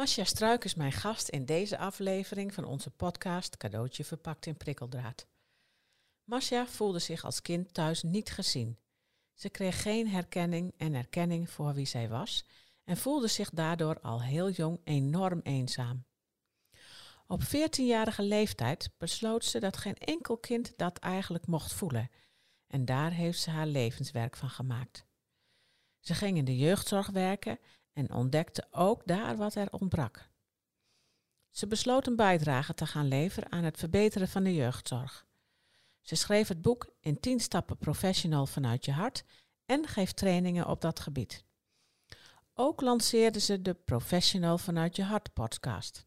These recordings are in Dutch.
Masja Struik is mijn gast in deze aflevering van onze podcast Cadeautje verpakt in prikkeldraad. Masja voelde zich als kind thuis niet gezien. Ze kreeg geen herkenning en erkenning voor wie zij was en voelde zich daardoor al heel jong enorm eenzaam. Op 14-jarige leeftijd besloot ze dat geen enkel kind dat eigenlijk mocht voelen en daar heeft ze haar levenswerk van gemaakt. Ze ging in de jeugdzorg werken en ontdekte ook daar wat er ontbrak. Ze besloot een bijdrage te gaan leveren aan het verbeteren van de jeugdzorg. Ze schreef het boek In 10 stappen professional vanuit je hart en geeft trainingen op dat gebied. Ook lanceerde ze de Professional vanuit je hart podcast.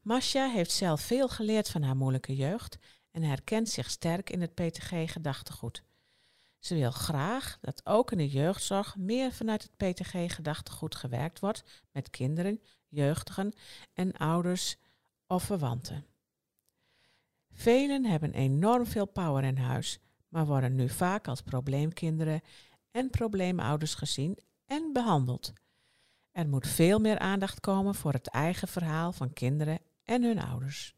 Masha heeft zelf veel geleerd van haar moeilijke jeugd en herkent zich sterk in het PTG-gedachtegoed. Ze wil graag dat ook in de jeugdzorg meer vanuit het PTG-gedachtegoed gewerkt wordt met kinderen, jeugdigen en ouders of verwanten. Velen hebben enorm veel power in huis, maar worden nu vaak als probleemkinderen en probleemouders gezien en behandeld. Er moet veel meer aandacht komen voor het eigen verhaal van kinderen en hun ouders.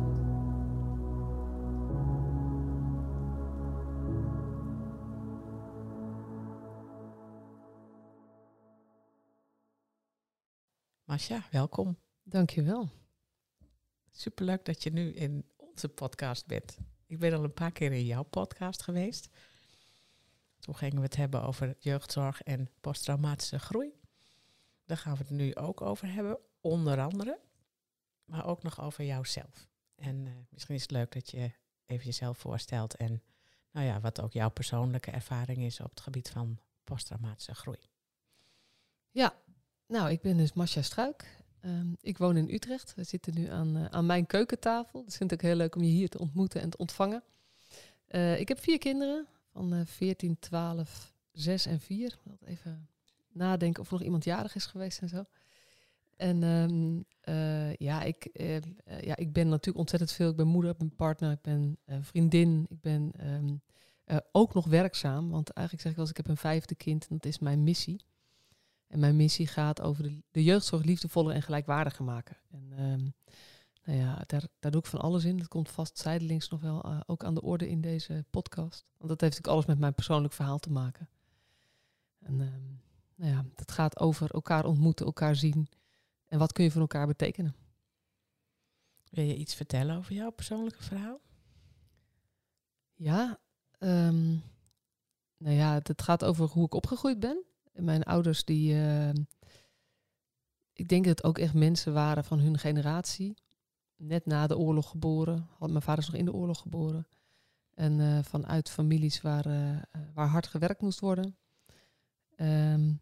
Masja, welkom. Dankjewel. Superleuk dat je nu in onze podcast bent. Ik ben al een paar keer in jouw podcast geweest. Toen gingen we het hebben over jeugdzorg en posttraumatische groei. Daar gaan we het nu ook over hebben, onder andere. Maar ook nog over jouzelf. En uh, misschien is het leuk dat je even jezelf voorstelt en nou ja, wat ook jouw persoonlijke ervaring is op het gebied van posttraumatische groei. Ja, nou, ik ben dus Masja Struik. Um, ik woon in Utrecht. We zitten nu aan, uh, aan mijn keukentafel. Dus vind ik heel leuk om je hier te ontmoeten en te ontvangen. Uh, ik heb vier kinderen van uh, 14, 12, 6 en 4. Ik wil even nadenken of er nog iemand jarig is geweest en zo. En um, ja, ik, ja, ik ben natuurlijk ontzettend veel. Ik ben moeder, ik ben partner, ik ben vriendin. Ik ben ook nog werkzaam. Want eigenlijk zeg ik wel eens, ik heb een vijfde kind en dat is mijn missie. En mijn missie gaat over de, de jeugdzorg liefdevoller en gelijkwaardiger maken. En um, nou ja, daar, daar doe ik van alles in. Dat komt vast zijdelings nog wel uh, ook aan de orde in deze podcast. Want dat heeft natuurlijk alles met mijn persoonlijk verhaal te maken. En um, nou ja, dat gaat over elkaar ontmoeten, elkaar zien. En wat kun je voor elkaar betekenen? Wil je iets vertellen over jouw persoonlijke verhaal? Ja, um, nou ja, het gaat over hoe ik opgegroeid ben. Mijn ouders die, uh, ik denk dat het ook echt mensen waren van hun generatie. Net na de oorlog geboren. Mijn vader is nog in de oorlog geboren. En uh, vanuit families waar, uh, waar hard gewerkt moest worden. Um,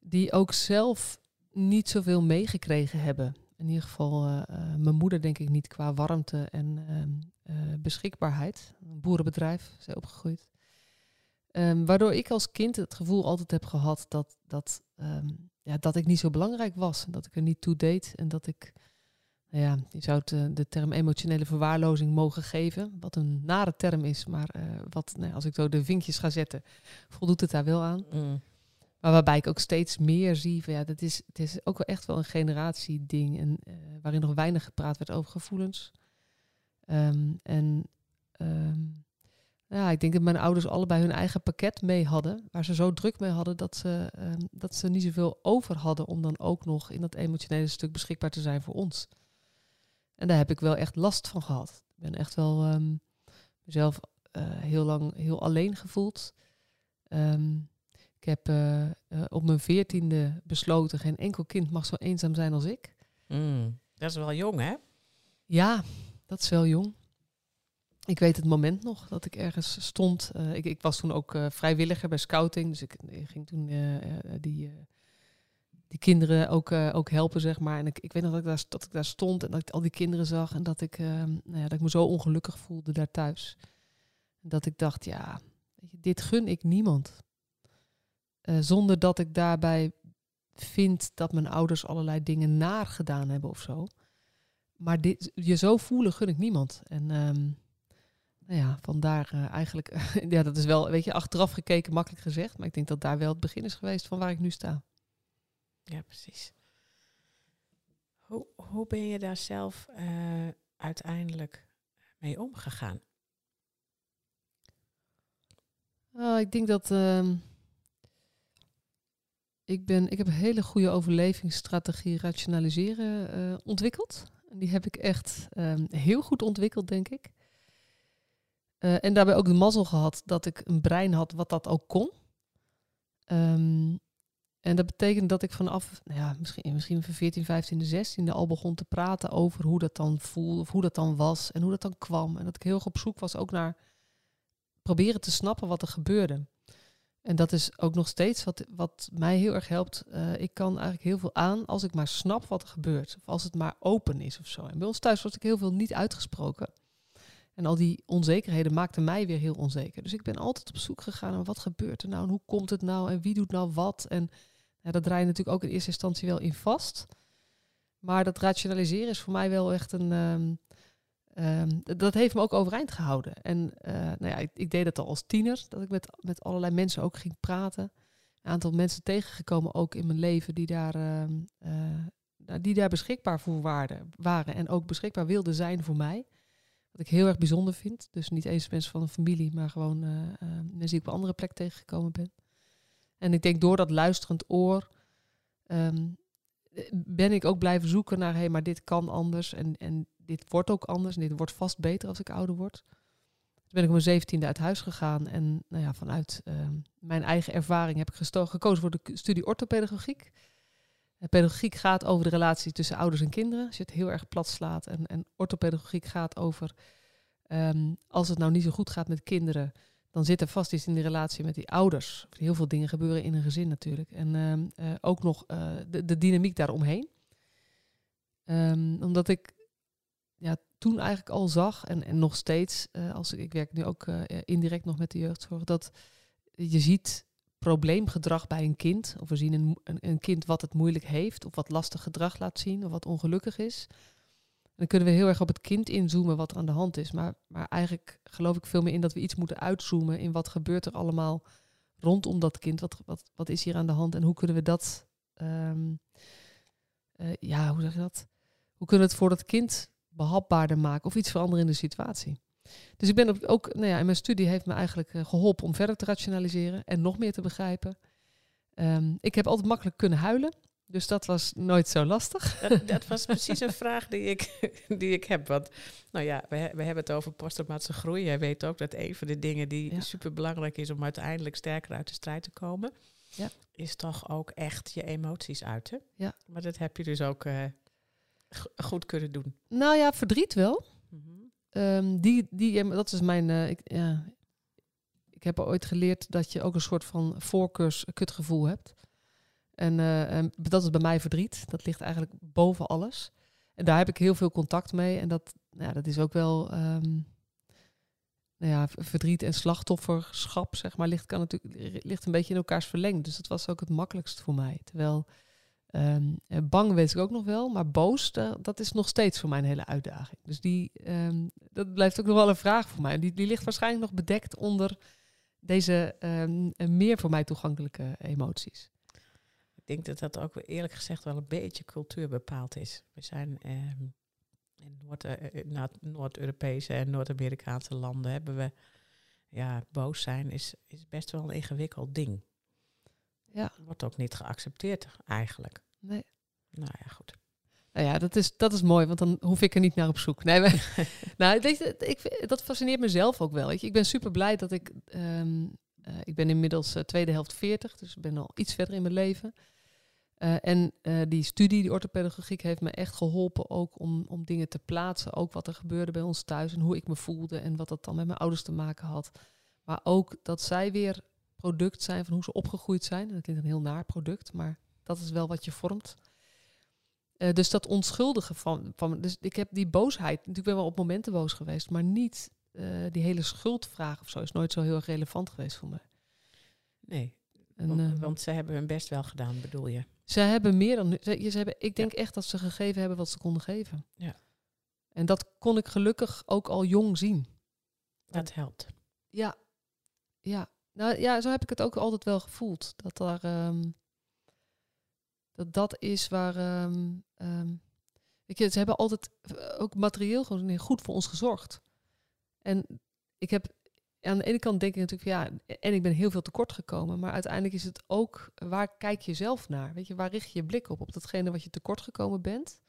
die ook zelf niet zoveel meegekregen hebben. In ieder geval uh, mijn moeder denk ik niet qua warmte en uh, beschikbaarheid. Een boerenbedrijf, zij opgegroeid. Um, waardoor ik als kind het gevoel altijd heb gehad dat, dat, um, ja, dat ik niet zo belangrijk was. Dat ik er niet toe deed. En dat ik, nou ja, je zou het, uh, de term emotionele verwaarlozing mogen geven. Wat een nare term is, maar uh, wat, nou, als ik zo de vinkjes ga zetten, voldoet het daar wel aan. Mm. Maar waarbij ik ook steeds meer zie van ja, dat is, het is ook wel echt wel een generatieding. En uh, waarin nog weinig gepraat werd over gevoelens. Um, en ja, ik denk dat mijn ouders allebei hun eigen pakket mee hadden. Waar ze zo druk mee hadden dat ze, um, dat ze niet zoveel over hadden om dan ook nog in dat emotionele stuk beschikbaar te zijn voor ons. En daar heb ik wel echt last van gehad. Ik ben echt wel um, mezelf uh, heel lang heel alleen gevoeld. Um, ik heb uh, uh, op mijn veertiende besloten, geen enkel kind mag zo eenzaam zijn als ik. Mm, dat is wel jong, hè? Ja, dat is wel jong. Ik weet het moment nog dat ik ergens stond. Eh, ik, ik, was toen ook uh, vrijwilliger bij scouting. Dus ik, ging toen die, die kinderen ook, ook helpen, zeg maar. En ik, ik weet nog dat ik, daar, dat ik daar stond en dat ik al die kinderen zag. En dat ik, nou ja, dat ik me zo ongelukkig voelde daar thuis. Dat ik dacht, ja, dit gun ik niemand. zonder dat ik daarbij vind dat mijn ouders allerlei dingen naar gedaan hebben of zo. Maar dit, je zo voelen gun ik niemand. En um, nou ja, vandaar uh, eigenlijk, ja, dat is wel, weet je, achteraf gekeken makkelijk gezegd. Maar ik denk dat daar wel het begin is geweest van waar ik nu sta. Ja, precies. Hoe, hoe ben je daar zelf uh, uiteindelijk mee omgegaan? Uh, ik denk dat uh, ik, ben, ik heb een hele goede overlevingsstrategie rationaliseren uh, ontwikkeld. En die heb ik echt um, heel goed ontwikkeld, denk ik. Uh, en daarbij ook de mazzel gehad dat ik een brein had wat dat ook kon. Um, en dat betekent dat ik vanaf, nou ja, misschien, misschien van 14, 15, 16 al begon te praten over hoe dat dan voelde, of hoe dat dan was en hoe dat dan kwam. En dat ik heel erg op zoek was ook naar proberen te snappen wat er gebeurde. En dat is ook nog steeds wat, wat mij heel erg helpt. Uh, ik kan eigenlijk heel veel aan als ik maar snap wat er gebeurt. Of als het maar open is of zo. En bij ons thuis was ik heel veel niet uitgesproken. En al die onzekerheden maakten mij weer heel onzeker. Dus ik ben altijd op zoek gegaan naar wat gebeurt er nou en hoe komt het nou en wie doet nou wat. En ja, dat draai je natuurlijk ook in eerste instantie wel in vast. Maar dat rationaliseren is voor mij wel echt een. Um, um, dat heeft me ook overeind gehouden. En uh, nou ja, ik, ik, deed dat al als tiener, dat ik met, met allerlei mensen ook ging praten. Een aantal mensen tegengekomen ook in mijn leven die daar, uh, die daar beschikbaar voor waren, waren. En ook beschikbaar wilden zijn voor mij. Wat ik heel erg bijzonder vind. Dus niet eens mensen van een familie, maar gewoon uh, uh, mensen die ik op andere plek tegengekomen ben. En ik denk door dat luisterend oor um, ben ik ook blijven zoeken naar, hé, hey, maar dit kan anders en, en dit wordt ook anders en dit wordt vast beter als ik ouder word. Toen ben ik om mijn zeventiende uit huis gegaan en nou ja, vanuit uh, mijn eigen ervaring heb ik gekozen voor de studie orthopedagogiek. Pedagogiek gaat over de relatie tussen ouders en kinderen. Als je het heel erg plat slaat. En, en orthopedagogiek gaat over um, als het nou niet zo goed gaat met kinderen, dan zit er vast iets in die relatie met die ouders. Heel veel dingen gebeuren in een gezin natuurlijk. En um, uh, ook nog uh, de, de, dynamiek daaromheen. Um, omdat ik ja, toen eigenlijk al zag, en, en nog steeds, als ik, ik werk nu ook indirect nog met de jeugdzorg, dat je ziet probleemgedrag bij een kind. Of we zien een, een, kind wat het moeilijk heeft, of wat lastig gedrag laat zien, of wat ongelukkig is. En dan kunnen we heel erg op het kind inzoomen wat er aan de hand is. Maar, maar eigenlijk geloof ik veel meer in dat we iets moeten uitzoomen in wat gebeurt er allemaal rondom dat kind. Wat, wat, wat is hier aan de hand en hoe kunnen we dat, um, uh, ja, hoe zeg je dat? Hoe kunnen we het voor dat kind behapbaarder maken of iets veranderen in de situatie? Dus ik ben ook, nou ja, in mijn studie heeft me eigenlijk uh, geholpen om verder te rationaliseren en nog meer te begrijpen. Um, ik heb altijd makkelijk kunnen huilen. Dus dat was nooit zo lastig. Dat, dat was precies een vraag die ik, die ik heb. Want, nou ja, we, we hebben het over posttraumatische groei. Jij weet ook dat een van de dingen die ja. super belangrijk is om uiteindelijk sterker uit de strijd te komen, ja. is toch ook echt je emoties uiten. Ja. Maar dat heb je dus ook uh, goed kunnen doen. Nou ja, verdriet wel. Um, die, die, dat is mijn. Uh, ik, ja, ik heb ooit geleerd dat je ook een soort van voorkeurskutgevoel hebt. En, uh, en, dat is bij mij verdriet. Dat ligt eigenlijk boven alles. En daar heb ik heel veel contact mee. En dat, ja, dat is ook wel. Um, nou ja, verdriet en slachtofferschap, zeg maar, ligt, kan natuurlijk, ligt een beetje in elkaars verlengd. Dus dat was ook het makkelijkst voor mij. Terwijl Um, bang weet ik ook nog wel, maar boos, dat is nog steeds voor mij een hele uitdaging. Dus die, um, dat blijft ook nog wel een vraag voor mij. Die, die ligt waarschijnlijk nog bedekt onder deze um, meer voor mij toegankelijke emoties. Ik denk dat dat ook eerlijk gezegd wel een beetje cultuur bepaald is. We zijn in eh, Noord-Europese en Noord-Amerikaanse landen hebben we, ja, boos zijn is, is best wel een ingewikkeld ding. Ja. Wordt ook niet geaccepteerd eigenlijk. Nee. Nou ja, goed. Nou ja, dat is, dat is mooi, want dan hoef ik er niet naar op zoek. Nee, maar, nou, ik, dat fascineert mezelf ook wel. Weet je. Ik ben super blij dat ik... Um, uh, ik ben inmiddels uh, tweede helft 40, dus ik ben al iets verder in mijn leven. Eh, en eh, die studie, die orthopedagogiek, heeft me echt geholpen ook om, om dingen te plaatsen. Ook wat er gebeurde bij ons thuis en hoe ik me voelde en wat dat dan met mijn ouders te maken had. Maar ook dat zij weer product zijn van hoe ze opgegroeid zijn. Dat klinkt een heel naar product, maar dat is wel wat je vormt. Eh, dus dat onschuldige van, van. Dus ik heb die boosheid. Natuurlijk ben wel op momenten boos geweest, maar niet die hele schuldvraag of zo is nooit zo heel erg relevant geweest voor me. Nee. En, want, ze hebben hun best wel gedaan, bedoel je? Ze hebben meer dan. Ze, ze hebben, ik denk echt dat ze gegeven hebben wat ze konden geven. Ja. En dat kon ik gelukkig ook al jong zien. Dat helpt. Ja. Ja. Nou ja, zo heb ik het ook altijd wel gevoeld. Dat daar. Um, dat dat is waar. Um, um, weet je, ze hebben altijd ook materieel gewoon goed voor ons gezorgd. En ik heb aan de ene kant denk ik natuurlijk van ja, en ik ben heel veel tekort gekomen, maar uiteindelijk is het ook waar kijk je zelf naar? Weet je, waar richt je je blik op? Op datgene wat je tekort gekomen bent?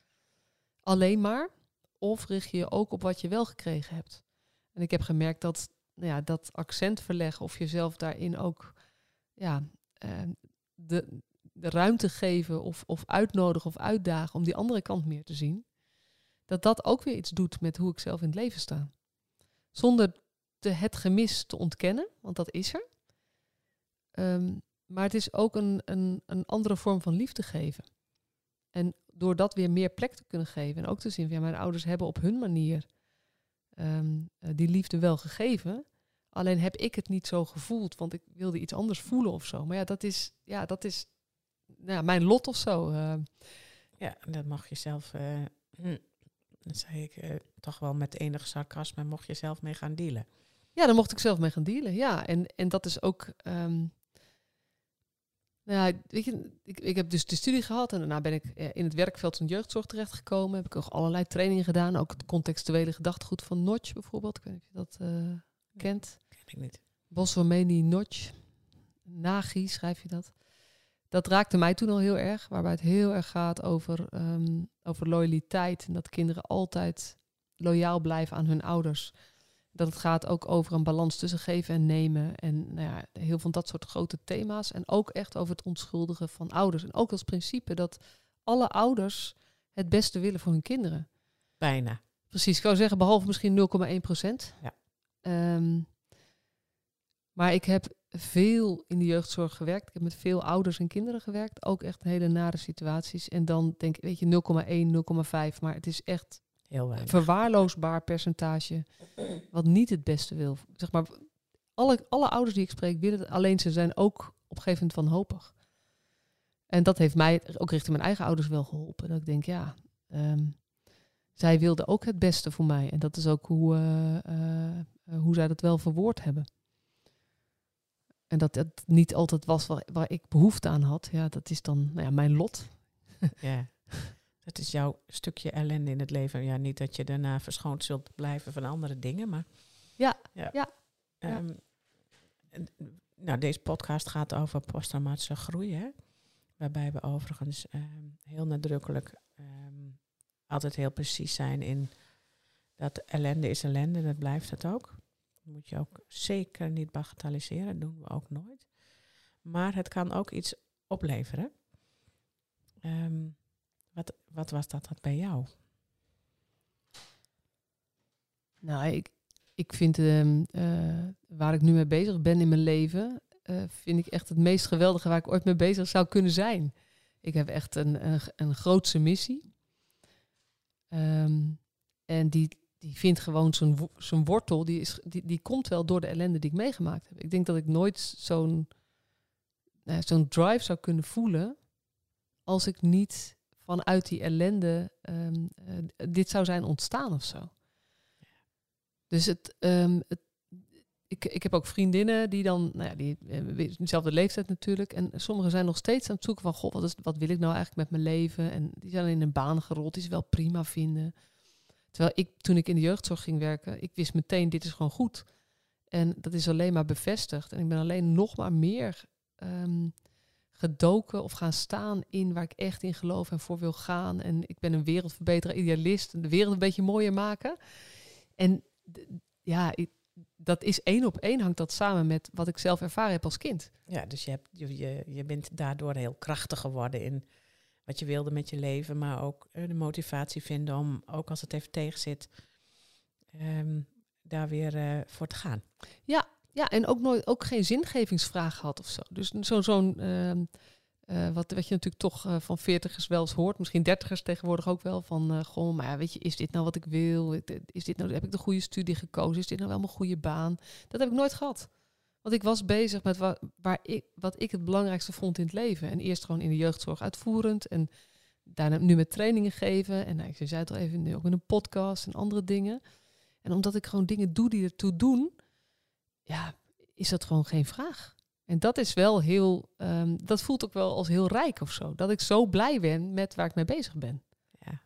Alleen maar? Of richt je je ook op wat je wel gekregen hebt? En ik heb gemerkt dat ja, dat accent verleggen of jezelf daarin ook ja, uh, de, de ruimte geven of, of uitnodigen of uitdagen om die andere kant meer te zien, dat dat ook weer iets doet met hoe ik zelf in het leven sta. Zonder het gemis te ontkennen, want dat is er. Ehm, maar het is ook een, een, een andere vorm van liefde geven. En door dat weer meer plek te kunnen geven en ook te zien, ja, mijn ouders hebben op hun manier ehm, eh, die liefde wel gegeven. Alleen heb ik het niet zo gevoeld, want ik wilde iets anders voelen of zo. Maar ja, dat is, ja, dat is nou, mijn lot of zo. Uh. Ja, dat mag je zelf, uh, dat zei ik toch wel met enig sarcasme, mocht je zelf mee gaan dealen. Ja, daar mocht ik zelf mee gaan dealen. Ja, en, en dat is ook. Um, nou ja, weet je, ik, ik heb dus de studie gehad en daarna ben ik eh, in het werkveld van jeugdzorg terechtgekomen. Heb ik nog allerlei trainingen gedaan, ook het contextuele gedachtegoed van Notch bijvoorbeeld. Ik weet niet of je dat uh, kent. Ken ik niet. Boswameni Notch. Nagi schrijf je dat. Dat raakte mij toen al heel erg, waarbij het heel erg gaat over, um, over loyaliteit. En dat kinderen altijd loyaal blijven aan hun ouders dat het gaat ook over een balans tussen geven en nemen. En nou ja, heel van dat soort grote thema's. En ook echt over het onschuldigen van ouders. En ook als principe dat alle ouders het beste willen voor hun kinderen. Bijna. Precies, ik zou zeggen, behalve misschien 0,1 procent. Ja. Ehm, maar ik heb veel in de jeugdzorg gewerkt. Ik heb met veel ouders en kinderen gewerkt. Ook echt hele nare situaties. En dan denk ik, weet je, 0,1, 0,5. Maar het is echt Heel verwaarloosbaar percentage wat niet het beste wil. Zeg maar, alle, alle ouders die ik spreek willen het, alleen ze zijn ook op een gegeven moment wanhopig. En dat heeft mij ook richting mijn eigen ouders wel geholpen. Dat ik denk, ja, ehm, zij wilden ook het beste voor mij. En dat is ook hoe, uh, hoe zij dat wel verwoord hebben. En dat het niet altijd was waar, waar ik behoefte aan had. Ja, dat is dan nou ja, mijn lot. Ja. Het is jouw stukje ellende in het leven. Ja, niet dat je daarna verschoond zult blijven van andere dingen, maar... Ja, ja. ja. Ehm, nou, deze podcast gaat over posttraumatische groei, hè? Waarbij we overigens ehm, heel nadrukkelijk ehm, altijd heel precies zijn in dat ellende is ellende, dat blijft het ook. Dat moet je ook zeker niet bagatelliseren, dat doen we ook nooit. Maar het kan ook iets opleveren. Um, wat, wat was dat, dat bij jou? Nou, ik, ik vind uh, waar ik nu mee bezig ben in mijn leven, uh, vind ik echt het meest geweldige waar ik ooit mee bezig zou kunnen zijn. Ik heb echt een, een, een grootse missie. Um, en die, die vindt gewoon zijn, wortel, die, is, die, die komt wel door de ellende die ik meegemaakt heb. Ik denk dat ik nooit zo'n uh, zo'n drive zou kunnen voelen als ik niet vanuit die ellende um, dit zou zijn ontstaan of zo. Dus het, um, het, ik, ik heb ook vriendinnen die dan, nou ja, die uh, dezelfde leeftijd natuurlijk. En sommigen zijn nog steeds aan het zoeken van, god, wat, is, wat wil ik nou eigenlijk met mijn leven? En die zijn in een baan gerold die ze wel prima vinden. Terwijl ik, toen ik in de jeugdzorg ging werken, ik wist meteen, dit is gewoon goed. En dat is alleen maar bevestigd. En ik ben alleen nog maar meer um, gedoken of gaan staan in waar ik echt in geloof en voor wil gaan. En ik ben een wereldverbeteraar, idealist, en de wereld een beetje mooier maken. En ja, dat is één op één hangt dat samen met wat ik zelf ervaren heb als kind. Ja, dus je, hebt, je, je bent daardoor heel krachtig geworden in wat je wilde met je leven, maar ook eh, de motivatie vinden om, ook als het even tegen zit, ehm, daar weer eh, voor te gaan. Ja, ja, en ook nooit ook geen zingevingsvraag had of zo. Dus zo, zo'n ehm, eh, wat, wat je natuurlijk toch uh, van veertigers wel eens hoort, misschien dertigers tegenwoordig ook wel, van uh, goh, maar weet je, is dit nou wat ik wil? Is dit nou, heb ik de goede studie gekozen? Is dit nou wel mijn goede baan? Dat heb ik nooit gehad. Want ik was bezig met wa waar ik, wat ik het belangrijkste vond in het leven. En eerst gewoon in de jeugdzorg uitvoerend en daarna nu met trainingen geven. En nou, ik zei het al even, nu ook met een podcast en andere dingen. En omdat ik gewoon dingen doe die ertoe doen, ja, is dat gewoon geen vraag. En dat is wel heel, um, dat voelt ook wel als heel rijk of zo. Dat ik zo blij ben met waar ik mee bezig ben. Ja,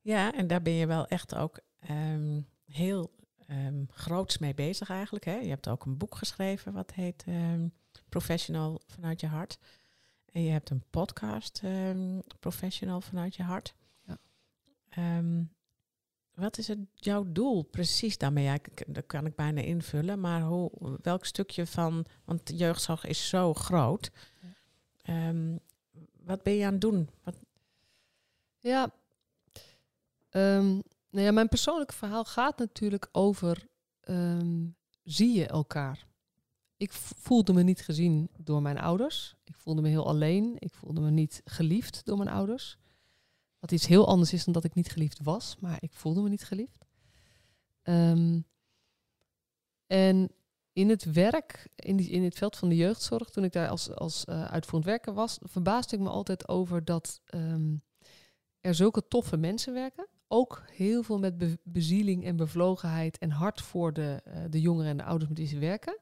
ja en daar ben je wel echt ook um, heel um, groots mee bezig eigenlijk. Hè? Je hebt ook een boek geschreven wat heet Professional vanuit je hart. En je hebt een podcast, Professional vanuit je hart. Ja. Wat is het, jouw doel precies daarmee? Ja, dat kan ik bijna invullen. Maar hoe, welk stukje van... Want de jeugdzorg is zo groot. Um, wat ben je aan het doen? Wat... Ja, um, nou ja, mijn persoonlijke verhaal gaat natuurlijk over... Um, zie je elkaar? Ik voelde me niet gezien door mijn ouders. Ik voelde me heel alleen. Ik voelde me niet geliefd door mijn ouders. Wat iets heel anders is dan dat ik niet geliefd was, maar ik voelde me niet geliefd. Um, en in het werk, in, in het veld van de jeugdzorg, toen ik daar als, als uh, uitvoerend werker was, verbaasde ik me altijd over dat um, er zulke toffe mensen werken. Ook heel veel met be bezieling en bevlogenheid en hart voor de, uh, de jongeren en de ouders met wie ze werken.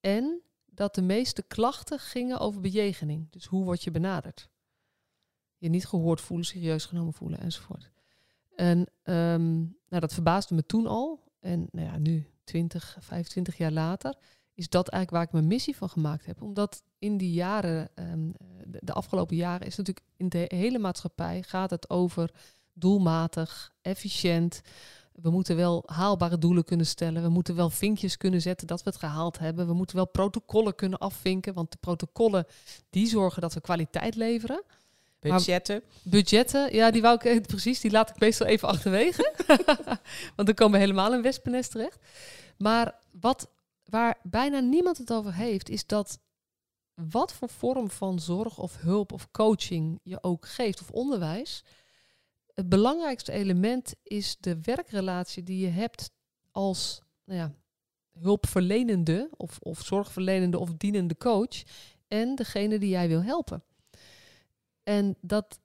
En dat de meeste klachten gingen over bejegening. Dus hoe word je benaderd? Je niet gehoord voelen, serieus genomen voelen enzovoort. En um, nou, dat verbaasde me toen al. En nou ja, nu, 20, 25 jaar later, is dat eigenlijk waar ik mijn missie van gemaakt heb. Omdat in die jaren, um, de, de, afgelopen jaren, is natuurlijk in de hele maatschappij gaat het over doelmatig, efficiënt. We moeten wel haalbare doelen kunnen stellen. We moeten wel vinkjes kunnen zetten dat we het gehaald hebben. We moeten wel protocollen kunnen afvinken. Want de protocollen die zorgen dat we kwaliteit leveren. Budgetten. budgetten, ja, die wou ik precies, die laat ik meestal even achterwege. Want dan komen we helemaal in wespennest terecht. Maar wat, waar bijna niemand het over heeft, is dat wat voor vorm van zorg of hulp of coaching je ook geeft of onderwijs, het belangrijkste element is de werkrelatie die je hebt als nou ja, hulpverlenende of, of zorgverlenende of dienende coach en degene die jij wil helpen. En dat,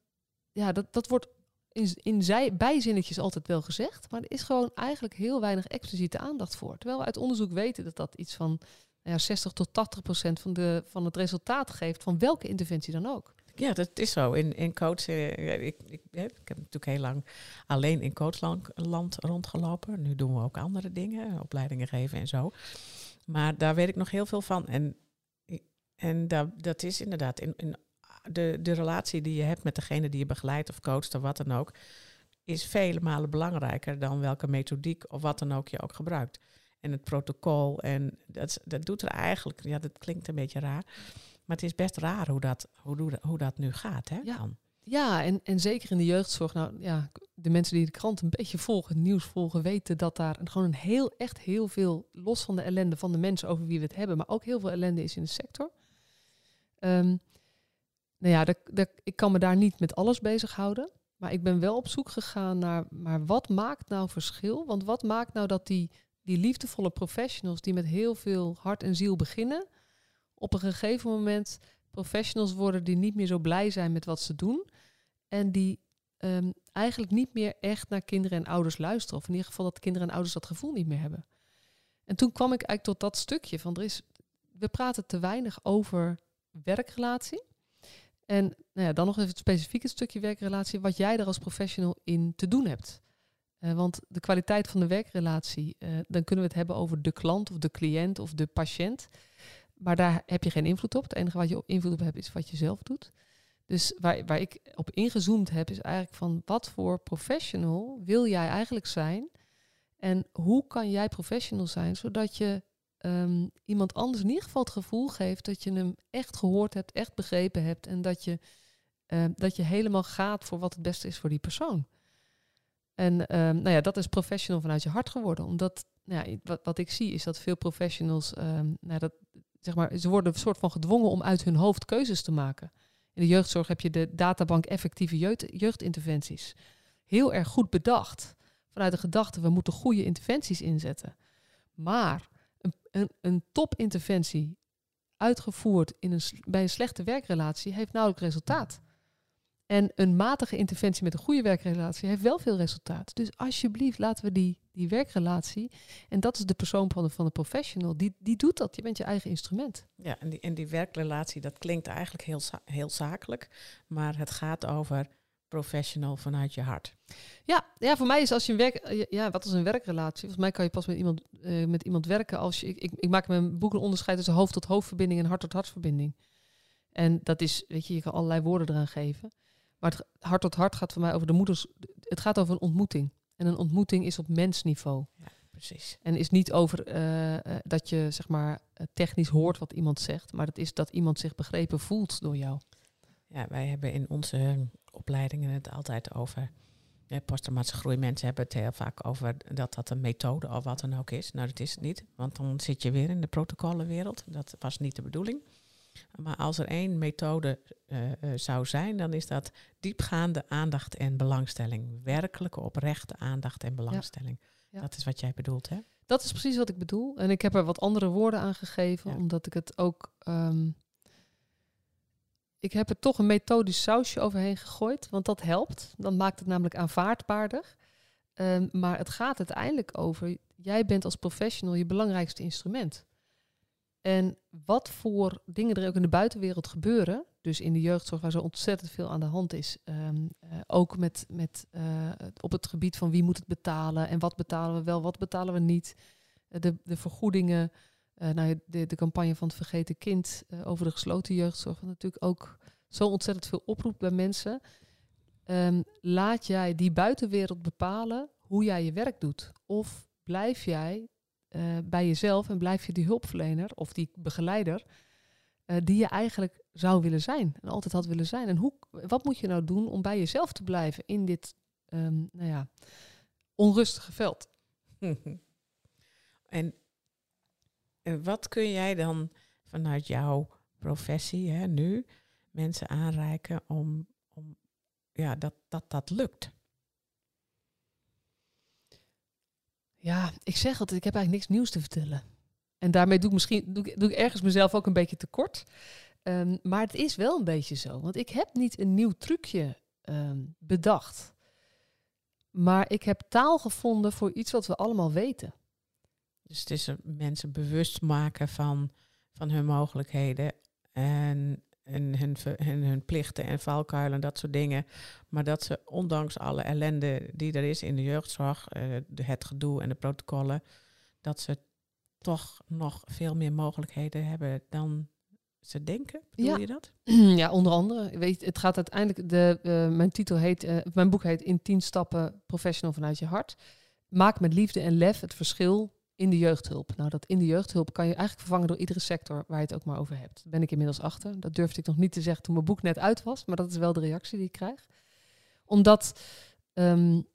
ja, dat, dat wordt in, in zij, bijzinnetjes altijd wel gezegd, maar er is gewoon eigenlijk heel weinig expliciete aandacht voor. Terwijl we uit onderzoek weten dat dat iets van nou ja, 60 tot 80 procent van, de, van het resultaat geeft van welke interventie dan ook. Ja, dat is zo. In, in coach, ik, ik, ik, heb natuurlijk heel lang alleen in coachland rondgelopen. Nu doen we ook andere dingen, opleidingen geven en zo. Maar daar weet ik nog heel veel van. En, en dat, dat is inderdaad in, in de, de relatie die je hebt met degene die je begeleidt of coacht of wat dan ook, is vele malen belangrijker dan welke methodiek of wat dan ook je ook gebruikt. En het protocol, en dat, dat doet er eigenlijk, ja, dat klinkt een beetje raar, maar het is best raar hoe dat, hoe, hoe dat nu gaat. Hè, ja. Ja, en, en zeker in de jeugdzorg. Nou ja, de mensen die de krant een beetje volgen, het nieuws volgen, weten dat daar gewoon een heel, echt heel veel, los van de ellende van de mensen over wie we het hebben, maar ook heel veel ellende is in de sector. Um, nou ja, ik kan me daar niet met alles bezighouden. Maar ik ben wel op zoek gegaan naar, maar wat maakt nou verschil? Want wat maakt nou dat die, die liefdevolle professionals die met heel veel hart en ziel beginnen, op een gegeven moment professionals worden die niet meer zo blij zijn met wat ze doen. En die um, eigenlijk niet meer echt naar kinderen en ouders luisteren. Of in ieder geval dat kinderen en ouders dat gevoel niet meer hebben. En toen kwam ik eigenlijk tot dat stukje van er is, we praten te weinig over werkrelatie. En nou ja, dan nog even het specifieke stukje werkrelatie, wat jij er als professional in te doen hebt. Uh, want de kwaliteit van de werkrelatie, uh, dan kunnen we het hebben over de klant of de cliënt of de patiënt. Maar daar heb je geen invloed op. Het enige wat je invloed op hebt is wat je zelf doet. Dus waar, waar ik op ingezoomd heb, is eigenlijk van wat voor professional wil jij eigenlijk zijn? En hoe kan jij professional zijn zodat je um, iemand anders in ieder geval het gevoel geeft dat je hem echt gehoord hebt, echt begrepen hebt en dat je eh, dat je helemaal gaat voor wat het beste is voor die persoon. En ehm, nou ja, dat is professional vanuit je hart geworden. Omdat nou ja, wat, wat ik zie is dat veel professionals, ehm, nou dat, zeg maar, ze worden een soort van gedwongen om uit hun hoofd keuzes te maken. In de jeugdzorg heb je de databank effectieve jeugd, jeugdinterventies. Heel erg goed bedacht. Vanuit de gedachte, we moeten goede interventies inzetten. Maar een, een, topinterventie uitgevoerd in een, bij een slechte werkrelatie heeft nauwelijks resultaat. En een matige interventie met een goede werkrelatie heeft wel veel resultaat. Dus alsjeblieft, laten we die, die werkrelatie. En dat is de persoon van de, van de professional. Die, die doet dat. Je bent je eigen instrument. Ja, en die, en die werkrelatie, dat klinkt eigenlijk heel, heel zakelijk. Maar het gaat over professional vanuit je hart. Ja, ja, voor mij is als je een werk. Ja, wat is een werkrelatie? Volgens mij kan je pas met iemand, uh, met iemand werken als je. Ik, ik, ik maak in mijn boek een onderscheid tussen hoofd tot hoofdverbinding en hart tot hartverbinding. En dat is, weet je, je kan allerlei woorden eraan geven. Maar het hart tot hart gaat voor mij over de moeders. Het gaat over een ontmoeting. En een ontmoeting is op mensniveau. Ja, precies. En is niet over uh, dat je zeg maar technisch hoort wat iemand zegt, maar het is dat iemand zich begrepen voelt door jou. Ja, wij hebben in onze opleidingen het altijd over. Ja, posttraumatische groei mensen hebben het heel vaak over dat dat een methode of wat dan ook is. Nou, dat is het niet, want dan zit je weer in de protocollenwereld. Dat was niet de bedoeling. Maar als er één methode uh, uh, zou zijn, dan is dat diepgaande aandacht en belangstelling. Werkelijke oprechte aandacht en belangstelling. Ja. Ja. Dat is wat jij bedoelt, hè? Dat is precies wat ik bedoel. En ik heb er wat andere woorden aan gegeven, omdat ik het ook. Um, ik heb er toch een methodisch sausje overheen gegooid, want dat helpt. Dan maakt het namelijk aanvaardbaarder. Um, maar het gaat uiteindelijk over, jij bent als professional je belangrijkste instrument. En wat voor dingen er ook in de buitenwereld gebeuren, dus in de jeugdzorg waar zo ontzettend veel aan de hand is, um, uh, ook met, met, uh, op het gebied van wie moet het betalen en wat betalen we wel, wat betalen we niet, uh, de, de vergoedingen, nou, de, de campagne van het vergeten kind over de gesloten jeugdzorg, natuurlijk ook zo ontzettend veel oproept bij mensen. Um, laat jij die buitenwereld bepalen hoe jij je werk doet? Of blijf jij uh, bij jezelf en blijf je die hulpverlener of die begeleider uh, die je eigenlijk zou willen zijn en altijd had willen zijn. En hoe, wat moet je nou doen om bij jezelf te blijven in dit um, nou ja, onrustige veld? en wat kun jij dan vanuit jouw professie hè, nu mensen aanreiken om, om ja, dat, dat dat lukt? Ja, ik zeg altijd, ik heb eigenlijk niks nieuws te vertellen. En daarmee doe ik misschien doe ik, doe ik ergens mezelf ook een beetje tekort. Um, maar het is wel een beetje zo. Want ik heb niet een nieuw trucje um, bedacht. Maar ik heb taal gevonden voor iets wat we allemaal weten. Dus het is mensen bewust maken van, van hun mogelijkheden. En en hun, hun, hun plichten en valkuilen en dat soort dingen. Maar dat ze ondanks alle ellende die er is in de jeugdzorg, uh, het gedoe en de protocollen, dat ze toch nog veel meer mogelijkheden hebben dan ze denken. Bedoel ja. je dat? Ja, onder andere. Weet, het gaat uiteindelijk, de, uh, mijn titel heet, uh, mijn boek heet In 10 stappen professional vanuit je hart. Maak met liefde en lef het verschil in de jeugdhulp. Nou, dat in de jeugdhulp kan je eigenlijk vervangen door iedere sector waar je het ook maar over hebt. Daar ben ik inmiddels achter. Dat durfde ik nog niet te zeggen toen mijn boek net uit was, maar dat is wel de reactie die ik krijg. Omdat um,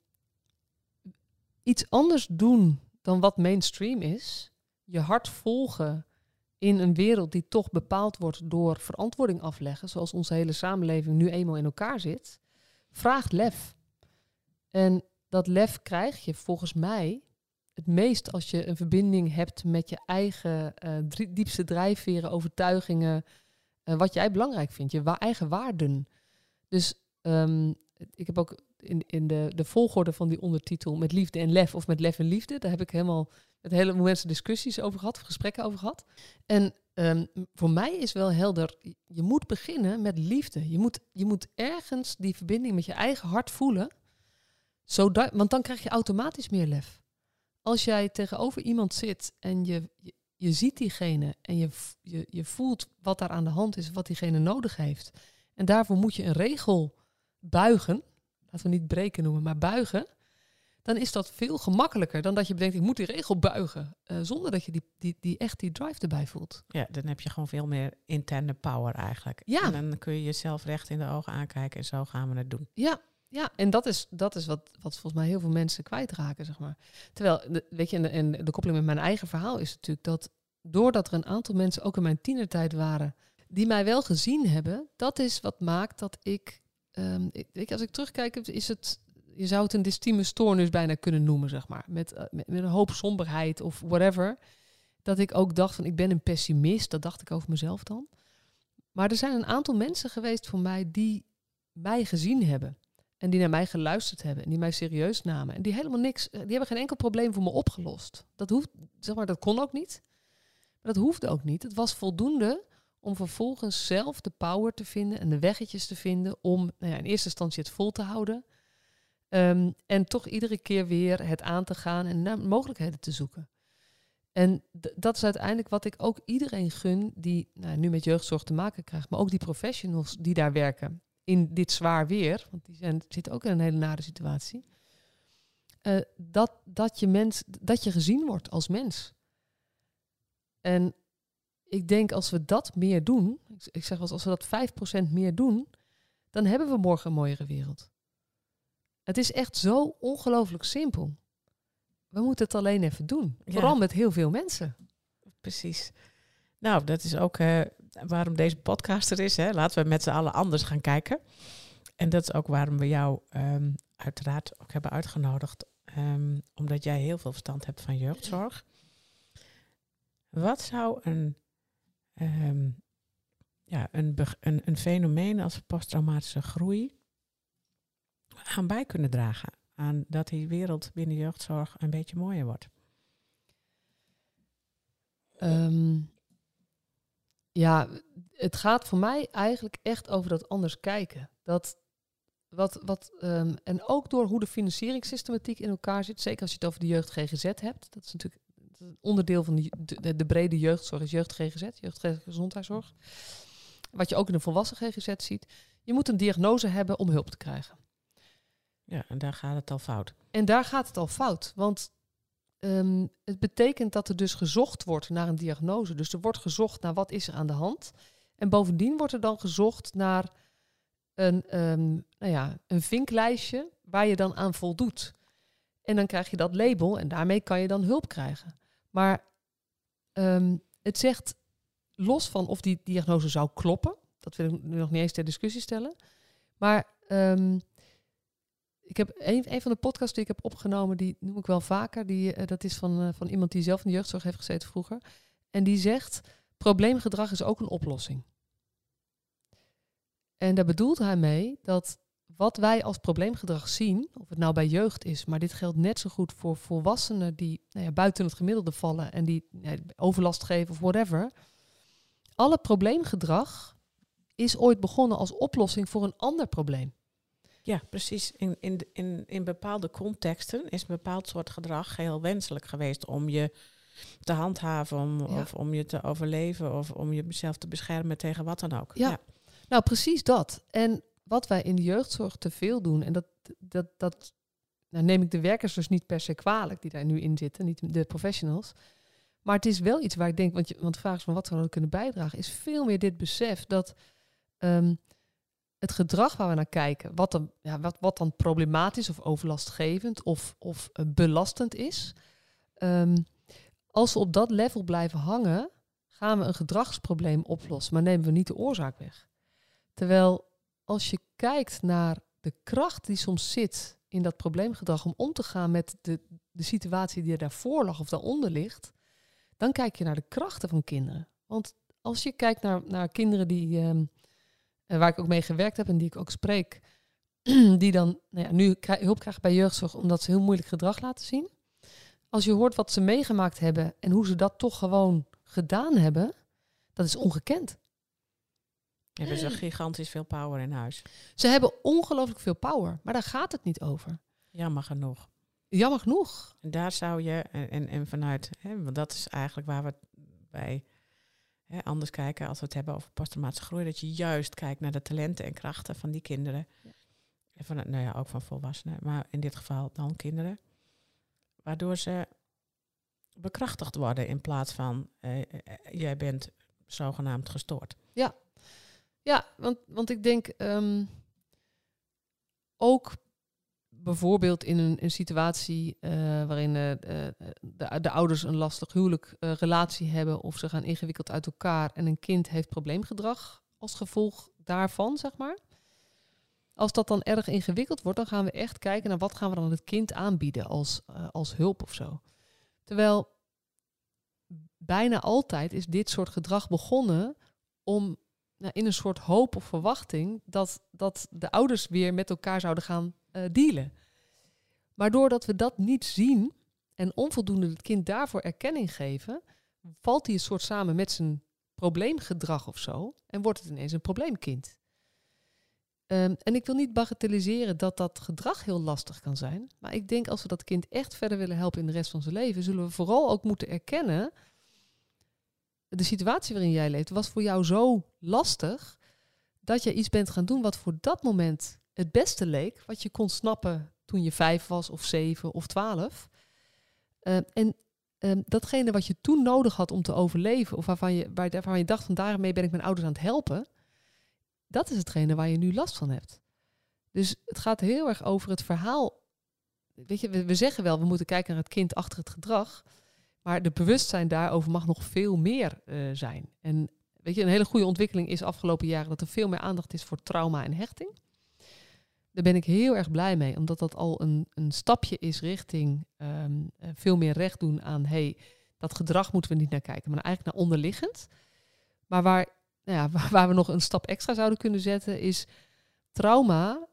iets anders doen dan wat mainstream is, je hart volgen in een wereld die toch bepaald wordt door verantwoording afleggen, zoals onze hele samenleving nu eenmaal in elkaar zit, vraagt lef. En dat lef krijg je volgens mij het meest als je een verbinding hebt met je eigen uh, diepste drijfveren, overtuigingen, uh, wat jij belangrijk vindt, je eigen waarden. Dus um, ik heb ook in, in de, de volgorde van die ondertitel met liefde en lef of met lef en liefde, daar heb ik helemaal met hele mensen discussies over gehad, gesprekken over gehad. En um, voor mij is wel helder, je moet beginnen met liefde. Je moet, je moet ergens die verbinding met je eigen hart voelen, zodat, want dan krijg je automatisch meer lef als jij tegenover iemand zit en je, je, je ziet diegene en je, je, je voelt wat daar aan de hand is, wat diegene nodig heeft. En daarvoor moet je een regel buigen, laten we niet breken noemen, maar buigen. dan is dat veel gemakkelijker dan dat je bedenkt, ik moet die regel buigen. eh, zonder dat je die, die, die echt die drive erbij voelt. Ja, dan heb je gewoon veel meer interne power eigenlijk. Ja. En dan kun je jezelf recht in de ogen aankijken en zo gaan we het doen. Ja, ja. en dat is, dat is wat, wat volgens mij heel veel mensen kwijtraken, zeg maar. Terwijl, weet je, en de, koppeling met mijn eigen verhaal is natuurlijk dat doordat er een aantal mensen ook in mijn tienertijd waren, die mij wel gezien hebben, dat is wat maakt dat ik, ehm, ik weet je, als ik terugkijk, is het, je zou het een dystieme stoornis bijna kunnen noemen, zeg maar. Met, eh, met, met een hoop somberheid of whatever. Dat ik ook dacht van, ik ben een pessimist, dat dacht ik over mezelf dan. Maar er zijn een aantal mensen geweest voor mij die mij gezien hebben. En die naar mij geluisterd hebben en die mij serieus namen. En die helemaal niks, eh, die hebben geen enkel probleem voor me opgelost. Dat hoeft, zeg maar, dat kon ook niet. Maar dat hoefde ook niet. Het was voldoende om vervolgens zelf de power te vinden en de weggetjes te vinden om nou ja, in eerste instantie het vol te houden. Ehm, en toch iedere keer weer het aan te gaan en mogelijkheden te zoeken. En dat is uiteindelijk wat ik ook iedereen gun die nou, nu met jeugdzorg te maken krijgt, maar ook die professionals die daar werken in dit zwaar weer, want die zijn, zitten ook in een hele nare situatie. eh, dat, dat, je mens, dat je gezien wordt als mens. En ik denk als we dat meer doen, ik, zeg wel eens, als we dat 5% meer doen, dan hebben we morgen een mooiere wereld. Het is echt zo ongelooflijk simpel. We moeten het alleen even doen. Ja. Vooral met heel veel mensen. Precies. Nou, dat is ook eh, waarom deze podcast er is. Hè. Laten we met z'n allen anders gaan kijken. En dat is ook waarom we jou ehm, uiteraard ook hebben uitgenodigd. ehm, omdat jij heel veel verstand hebt van jeugdzorg. Wat zou een, ehm, ja, een, een, een fenomeen als posttraumatische groei aan bij kunnen dragen? Aan dat die wereld binnen jeugdzorg een beetje mooier wordt. Ja, het gaat voor mij eigenlijk echt over dat anders kijken. Dat wat, wat, ehm, en ook door hoe de financieringssystematiek in elkaar zit. Zeker als je het over de jeugd GGZ hebt. Dat is natuurlijk dat is een onderdeel van de, de, de brede jeugdzorg, is jeugd GGZ, jeugdgezondheidszorg. Wat je ook in de volwassen GGZ ziet. Je moet een diagnose hebben om hulp te krijgen. Ja, en daar gaat het al fout. En daar gaat het al fout. Want ehm, het betekent dat er dus gezocht wordt naar een diagnose. Dus er wordt gezocht naar wat is er aan de hand. En bovendien wordt er dan gezocht naar een, ehm, nou ja, een vinklijstje waar je dan aan voldoet. En dan krijg je dat label en daarmee kan je dan hulp krijgen. Maar ehm, het zegt los van of die diagnose zou kloppen. Dat wil ik nu nog niet eens ter discussie stellen. Maar ik heb een, van de podcasts die ik heb opgenomen, die noem ik wel vaker. Die, eh, dat is van, eh, van iemand die zelf in de jeugdzorg heeft gezeten vroeger. En die zegt, probleemgedrag is ook een oplossing. En daar bedoelt hij mee dat wat wij als probleemgedrag zien, of het nou bij jeugd is, maar dit geldt net zo goed voor volwassenen die nou ja, buiten het gemiddelde vallen en die ja, overlast geven of whatever. Alle probleemgedrag is ooit begonnen als oplossing voor een ander probleem. Ja, precies. In, in, in, in bepaalde contexten is een bepaald soort gedrag heel wenselijk geweest om je te handhaven, om, Ja. of om je te overleven, of om jezelf te beschermen tegen wat dan ook. Ja. Nou, precies dat. En wat wij in de jeugdzorg te veel doen, en dat, dat, dat nou neem ik de werkers dus niet per se kwalijk die daar nu in zitten, niet de professionals. Maar het is wel iets waar ik denk, want, je, want de vraag is van wat zouden we kunnen bijdragen, is veel meer dit besef dat ehm, het gedrag waar we naar kijken, wat dan, ja, wat, wat dan problematisch of overlastgevend of, of eh, belastend is, ehm, als we op dat level blijven hangen, gaan we een gedragsprobleem oplossen, maar nemen we niet de oorzaak weg. Terwijl als je kijkt naar de kracht die soms zit in dat probleemgedrag om om te gaan met de, de situatie die er daarvoor lag of daaronder ligt, dan kijk je naar de krachten van kinderen. Want als je kijkt naar, naar kinderen die, ehm, eh, waar ik ook mee gewerkt heb en die ik ook spreek, die dan nou ja, nu hulp krijgen bij jeugdzorg omdat ze heel moeilijk gedrag laten zien. Als je hoort wat ze meegemaakt hebben en hoe ze dat toch gewoon gedaan hebben, dat is ongekend. Er is er gigantisch veel power in huis. Ze hebben ongelooflijk veel power, maar daar gaat het niet over. Jammer genoeg. Jammer genoeg. En daar zou je, en, en, en vanuit, hè, want dat is eigenlijk waar we bij hè, anders kijken als we het hebben over posttraumatische groei, dat je juist kijkt naar de talenten en krachten van die kinderen. Ja. En van, nou ja, ook van volwassenen, maar in dit geval dan kinderen. waardoor ze bekrachtigd worden in plaats van eh, eh, jij bent zogenaamd gestoord. Ja, want, want ik denk ehm, ook bijvoorbeeld in een, situatie eh, waarin eh, eh, de, de ouders een lastig huwelijk relatie hebben of ze gaan ingewikkeld uit elkaar en een kind heeft probleemgedrag als gevolg daarvan, zeg maar. Als dat dan erg ingewikkeld wordt, dan gaan we echt kijken naar wat gaan we dan het kind aanbieden als, als hulp of zo. Terwijl bijna altijd is dit soort gedrag begonnen om nou, in een soort hoop of verwachting dat, dat de ouders weer met elkaar zouden gaan eh, dealen. Maar doordat we dat niet zien en onvoldoende het kind daarvoor erkenning geven, valt hij een soort samen met zijn probleemgedrag of zo en wordt het ineens een probleemkind. Ehm, en ik wil niet bagatelliseren dat dat gedrag heel lastig kan zijn. Maar ik denk als we dat kind echt verder willen helpen in de rest van zijn leven, zullen we vooral ook moeten erkennen. De situatie waarin jij leeft was voor jou zo lastig dat je iets bent gaan doen wat voor dat moment het beste leek, wat je kon snappen toen je vijf was of zeven of twaalf. Ehm, en ehm, datgene wat je toen nodig had om te overleven, of waarvan je, waar- waarvan je dacht van daarmee ben ik mijn ouders aan het helpen, dat is hetgene waar je nu last van hebt. Dus het gaat heel erg over het verhaal. Weet je, we, zeggen wel, we moeten kijken naar het kind achter het gedrag. Maar de bewustzijn daarover mag nog veel meer eh, zijn. En weet je, een hele goede ontwikkeling is afgelopen jaren dat er veel meer aandacht is voor trauma en hechting. Daar ben ik heel erg blij mee, omdat dat al een, een stapje is richting ehm, eh, veel meer recht doen aan, hey, dat gedrag moeten we niet naar kijken, maar eigenlijk naar onderliggend. Maar waar, nou ja, waar, waar we nog een stap extra zouden kunnen zetten, is trauma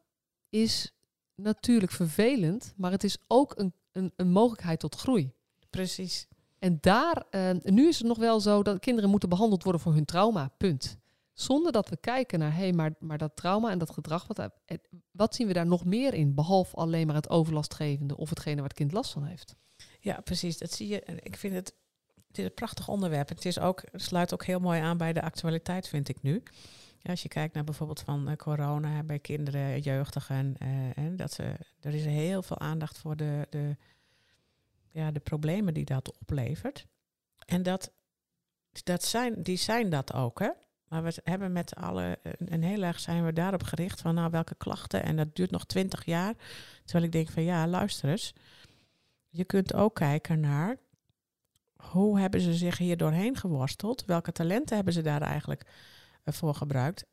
is natuurlijk vervelend, maar het is ook een, een, een mogelijkheid tot groei. Precies. En daar, eh, nu is het nog wel zo dat kinderen moeten behandeld worden voor hun trauma, punt. Zonder dat we kijken naar, hé, hey, maar, maar dat trauma en dat gedrag, wat, daar- eh, wat zien we daar nog meer in? Behalve alleen maar het overlastgevende of hetgene waar het kind last van heeft. Ja, precies. Dat zie je. Ik vind het, het een prachtig onderwerp. Het, is ook, het sluit ook heel mooi aan bij de actualiteit, vind ik nu. Als je kijkt naar bijvoorbeeld van eh, corona bij kinderen, jeugdigen, eh, en dat ze, er is heel veel aandacht voor de, de, ja, de problemen die dat oplevert. En dat, dat zijn, die zijn dat ook, hè? Maar we hebben met alle, en heel erg zijn we daarop gericht van nou welke klachten. En dat duurt nog twintig jaar. Terwijl ik denk van ja, luister eens. Je kunt ook kijken naar hoe hebben ze zich hier doorheen geworsteld? Welke talenten hebben ze daar eigenlijk eh, voor gebruikt?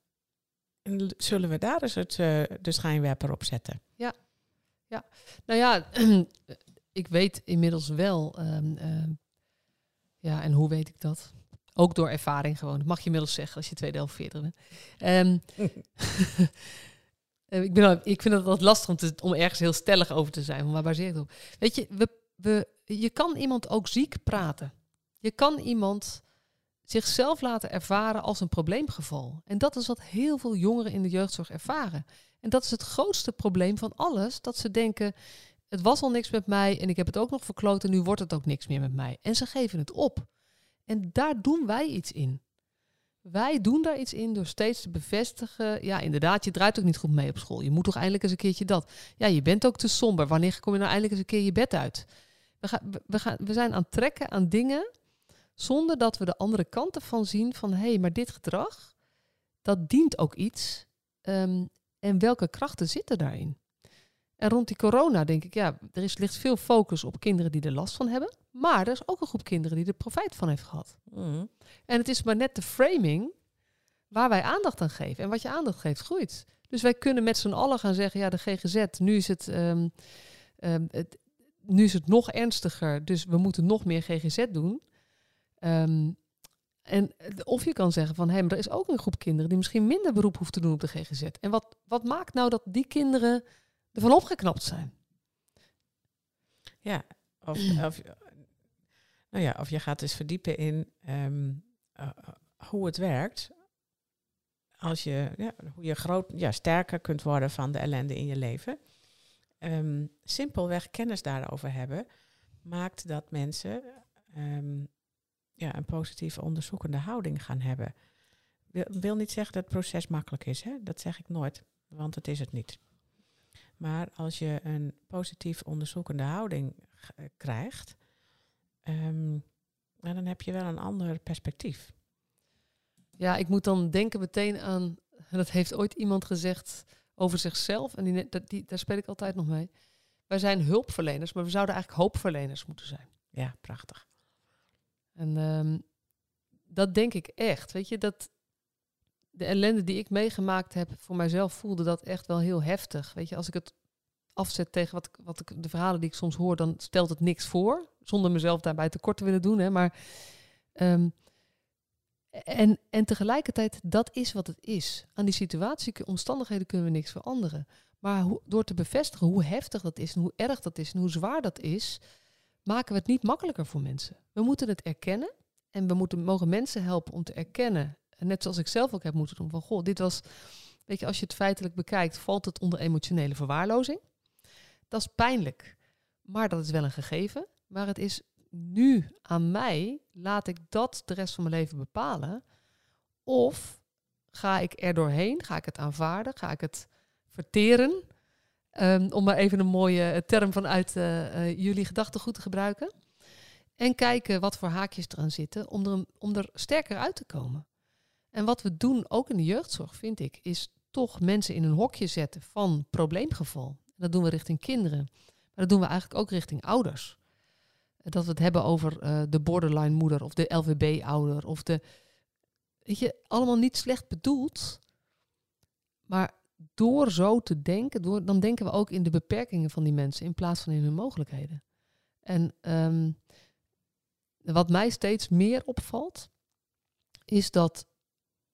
En zullen we daar eens het, eh, de schijnwerper op zetten? Nou ja, ik weet inmiddels wel, ehm, ehm, ja, en hoe weet ik dat? Ook door ervaring gewoon. Dat mag je inmiddels zeggen als je tweede helft 40 bent. Ehm, eh, ik, ben ik vind het altijd lastig om, om ergens heel stellig over te zijn. Maar waar baseer het op? Weet je, we, we, je kan iemand ook ziek praten. Je kan iemand zichzelf laten ervaren als een probleemgeval. En dat is wat heel veel jongeren in de jeugdzorg ervaren. En dat is het grootste probleem van alles. Dat ze denken, het was al niks met mij en ik heb het ook nog verkloot en nu wordt het ook niks meer met mij. En ze geven het op. En daar doen wij iets in. Wij doen daar iets in door steeds te bevestigen. Ja, inderdaad, je draait ook niet goed mee op school. Je moet toch eindelijk eens een keertje dat. Ja, je bent ook te somber. Wanneer kom je nou eindelijk eens een keer je bed uit? We, gaan, we, gaan, we zijn aan het trekken aan dingen zonder dat we de andere kant ervan zien van hé, hey, maar dit gedrag, dat dient ook iets. Ehm, en welke krachten zitten daarin? En rond die corona denk ik, ja, er is, ligt veel focus op kinderen die er last van hebben. Maar er is ook een groep kinderen die er profijt van heeft gehad. Mhm. En het is maar net de framing waar wij aandacht aan geven. En wat je aandacht geeft, groeit. Dus wij kunnen met z'n allen gaan zeggen, ja, de GGZ, nu is het, ehm, ehm, het, nu is het nog ernstiger, dus we moeten nog meer GGZ doen. Ehm, en of je kan zeggen van, hé, maar er is ook een groep kinderen die misschien minder beroep hoeft te doen op de GGZ. En wat, wat maakt nou dat die kinderen ervan opgeknapt zijn? Ja, of, of, nou ja, of je gaat dus verdiepen in ehm, eh, hoe het werkt. Als je, ja, hoe je groot, ja, sterker kunt worden van de ellende in je leven. Ehm, simpelweg kennis daarover hebben, maakt dat mensen ehm, ja, een positieve onderzoekende houding gaan hebben. Wil, wil niet zeggen dat het proces makkelijk is, hè? dat zeg ik nooit, want het is het niet. Maar als je een positief onderzoekende houding eh, krijgt, ehm, dan heb je wel een ander perspectief. Ja, ik moet dan denken meteen aan, dat heeft ooit iemand gezegd over zichzelf, en die, die, daar speel ik altijd nog mee. Wij zijn hulpverleners, maar we zouden eigenlijk hoopverleners moeten zijn. Ja, prachtig. En ehm, dat denk ik echt. Weet je, dat de ellende die ik meegemaakt heb voor mijzelf voelde dat echt wel heel heftig. Weet je, als ik het afzet tegen wat, wat ik, de verhalen die ik soms hoor, dan stelt het niks voor. Zonder mezelf daarbij tekort te willen doen. Hè, maar ehm, en, en tegelijkertijd, dat is wat het is. Aan die situatie, omstandigheden kunnen we niks veranderen. Maar hoe, door te bevestigen hoe heftig dat is en hoe erg dat is en hoe zwaar dat is, maken we het niet makkelijker voor mensen. We moeten het erkennen en we moeten, mogen mensen helpen om te erkennen. Net zoals ik zelf ook heb moeten doen van, goh, dit was, weet je, als je het feitelijk bekijkt, valt het onder emotionele verwaarlozing. Dat is pijnlijk, maar dat is wel een gegeven. Maar het is nu aan mij, laat ik dat de rest van mijn leven bepalen? Of ga ik er doorheen? Ga ik het aanvaarden? Ga ik het verteren? Um, om maar even een mooie eh, term vanuit uh, uh, jullie gedachtegoed te gebruiken. En kijken wat voor haakjes eraan zitten om er, om er sterker uit te komen. En wat we doen, ook in de jeugdzorg, vind ik, is toch mensen in een hokje zetten van probleemgeval. Dat doen we richting kinderen. Maar dat doen we eigenlijk ook richting ouders dat we het hebben over uh, de borderline moeder of de LVB-ouder of de. Weet je, allemaal niet slecht bedoeld. Maar door zo te denken, door, dan denken we ook in de beperkingen van die mensen in plaats van in hun mogelijkheden. En um, wat mij steeds meer opvalt, is dat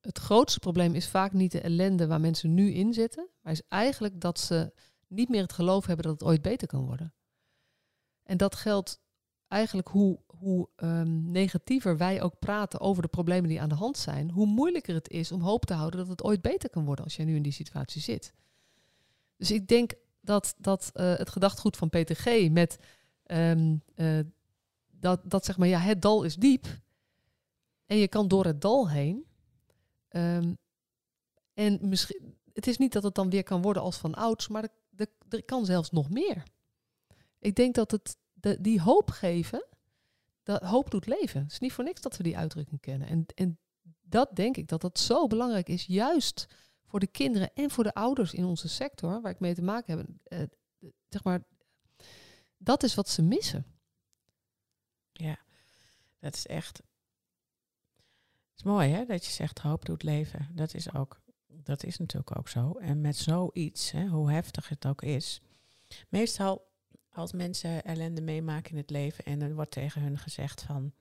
het grootste probleem is vaak niet de ellende waar mensen nu in zitten, maar is eigenlijk dat ze niet meer het geloof hebben dat het ooit beter kan worden. En dat geldt eigenlijk hoe, hoe um, negatiever wij ook praten over de problemen die aan de hand zijn, hoe moeilijker het is om hoop te houden dat het ooit beter kan worden als jij nu in die situatie zit. Dus ik denk dat, dat uh, het gedachtgoed van Peter G. met um, uh, dat, dat zeg maar, ja, het dal is diep en je kan door het dal heen. Um, en misschien, het is niet dat het dan weer kan worden als van ouds, maar er kan zelfs nog meer. Ik denk dat het die hoop geven, dat hoop doet leven. Het is niet voor niks dat we die uitdrukking kennen. En, en dat denk ik dat dat zo belangrijk is, juist voor de kinderen en voor de ouders in onze sector, waar ik mee te maken heb. Eh, zeg maar, dat is wat ze missen. Ja, dat is echt. Mooi hè, dat je zegt hoop doet leven. Dat is ook, dat is natuurlijk ook zo. En met zoiets, hè, hoe heftig het ook is. Meestal als mensen ellende meemaken in het leven en er wordt tegen hun gezegd van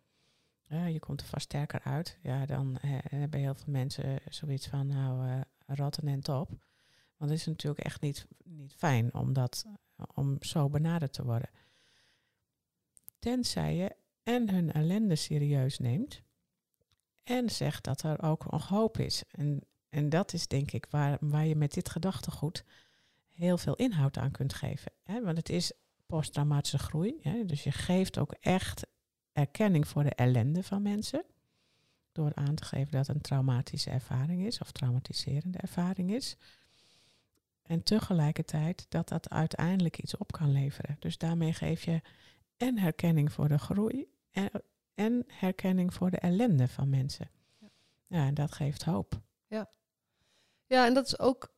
je komt er vast sterker uit, ja, dan uh, hebben heel veel mensen zoiets van nou uh, en top. Want het is natuurlijk echt niet, niet fijn om, dat, om zo benaderd te worden. Tenzij je en hun ellende serieus neemt en zegt dat er ook nog hoop is. En, en dat is denk ik waar, waar je met dit gedachtegoed heel veel inhoud aan kunt geven. Hè? Want het is posttraumatische groei. Hè? Dus je geeft ook echt erkenning voor de ellende van mensen. Door aan te geven dat het een traumatische ervaring is of traumatiserende ervaring is. En tegelijkertijd dat dat uiteindelijk iets op kan leveren. Dus daarmee geef je en herkenning voor de groei en, en herkenning voor de ellende van mensen. Ja. ja, en dat geeft hoop. Ja. ja, en dat is ook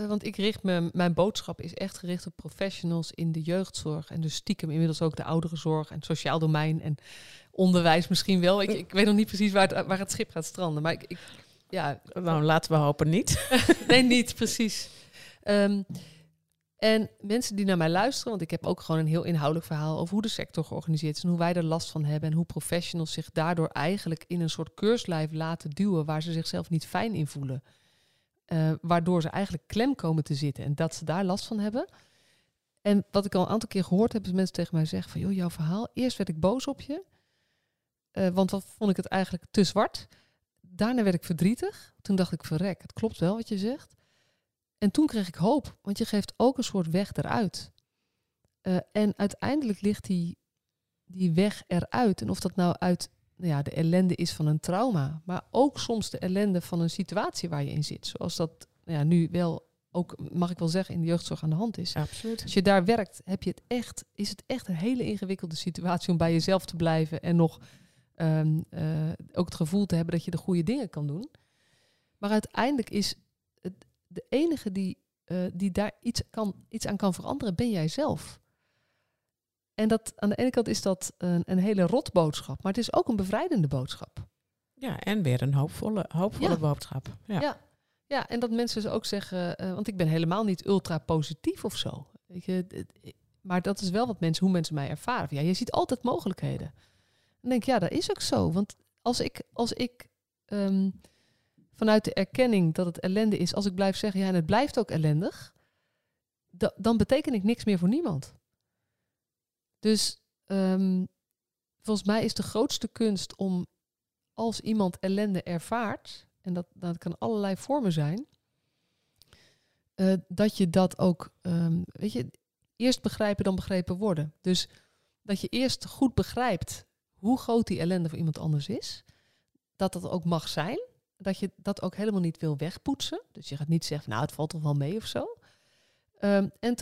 eh, want ik richt me, mijn boodschap is echt gericht op professionals in de jeugdzorg. En dus stiekem inmiddels ook de ouderenzorg en het sociaal domein en onderwijs misschien wel. Ik, ik weet nog niet precies waar het, waar het schip gaat stranden. Maar ik, ik ja. Nou, laten we hopen niet. nee, niet precies. Um, en mensen die naar mij luisteren, want ik heb ook gewoon een heel inhoudelijk verhaal over hoe de sector georganiseerd is en hoe wij er last van hebben en hoe professionals zich daardoor eigenlijk in een soort keurslijf laten duwen waar ze zichzelf niet fijn in voelen. Uh, waardoor ze eigenlijk klem komen te zitten en dat ze daar last van hebben. En wat ik al een aantal keer gehoord heb, is mensen tegen mij zeggen van, joh, jouw verhaal, eerst werd ik boos op je, uh, want wat vond ik het eigenlijk te zwart. Daarna werd ik verdrietig. Toen dacht ik, verrek, het klopt wel wat je zegt. En toen kreeg ik hoop, want je geeft ook een soort weg eruit. Uh, en uiteindelijk ligt die, die weg eruit. En of dat nou uit nou ja, de ellende is van een trauma, maar ook soms de ellende van een situatie waar je in zit. Zoals dat nou ja, nu wel ook, mag ik wel zeggen, in de jeugdzorg aan de hand is. Absoluut. Als je daar werkt, heb je het echt, is het echt een hele ingewikkelde situatie om bij jezelf te blijven en nog ehm, eh, ook het gevoel te hebben dat je de goede dingen kan doen. Maar uiteindelijk is de enige die, eh, die daar iets, kan, iets aan kan veranderen, ben jij zelf. En dat, aan de ene kant is dat een, een hele rot boodschap, maar het is ook een bevrijdende boodschap. Ja, en weer een hoopvolle, hoopvolle Ja. boodschap. Ja. Ja. Ja, en dat mensen dus ook zeggen, eh, want ik ben helemaal niet ultra positief of zo. Weet je, het- maar dat is wel wat mensen, hoe mensen mij ervaren. Ja, je ziet altijd mogelijkheden. Dan denk ik, ja, dat is ook zo. Want als ik, als ik ehm, vanuit de erkenning dat het ellende is, als ik blijf zeggen, ja, en het blijft ook ellendig, da- dan beteken ik niks meer voor niemand. Dus ehm, volgens mij is de grootste kunst om als iemand ellende ervaart, en dat, dat kan allerlei vormen zijn, eh, dat je dat ook, ehm, weet je, eerst begrijpen dan begrepen worden. Dus dat je eerst goed begrijpt hoe groot die ellende voor iemand anders is, dat dat ook mag zijn, dat je dat ook helemaal niet wil wegpoetsen. Dus je gaat niet zeggen, nou het valt toch wel mee of zo. Ehm, en,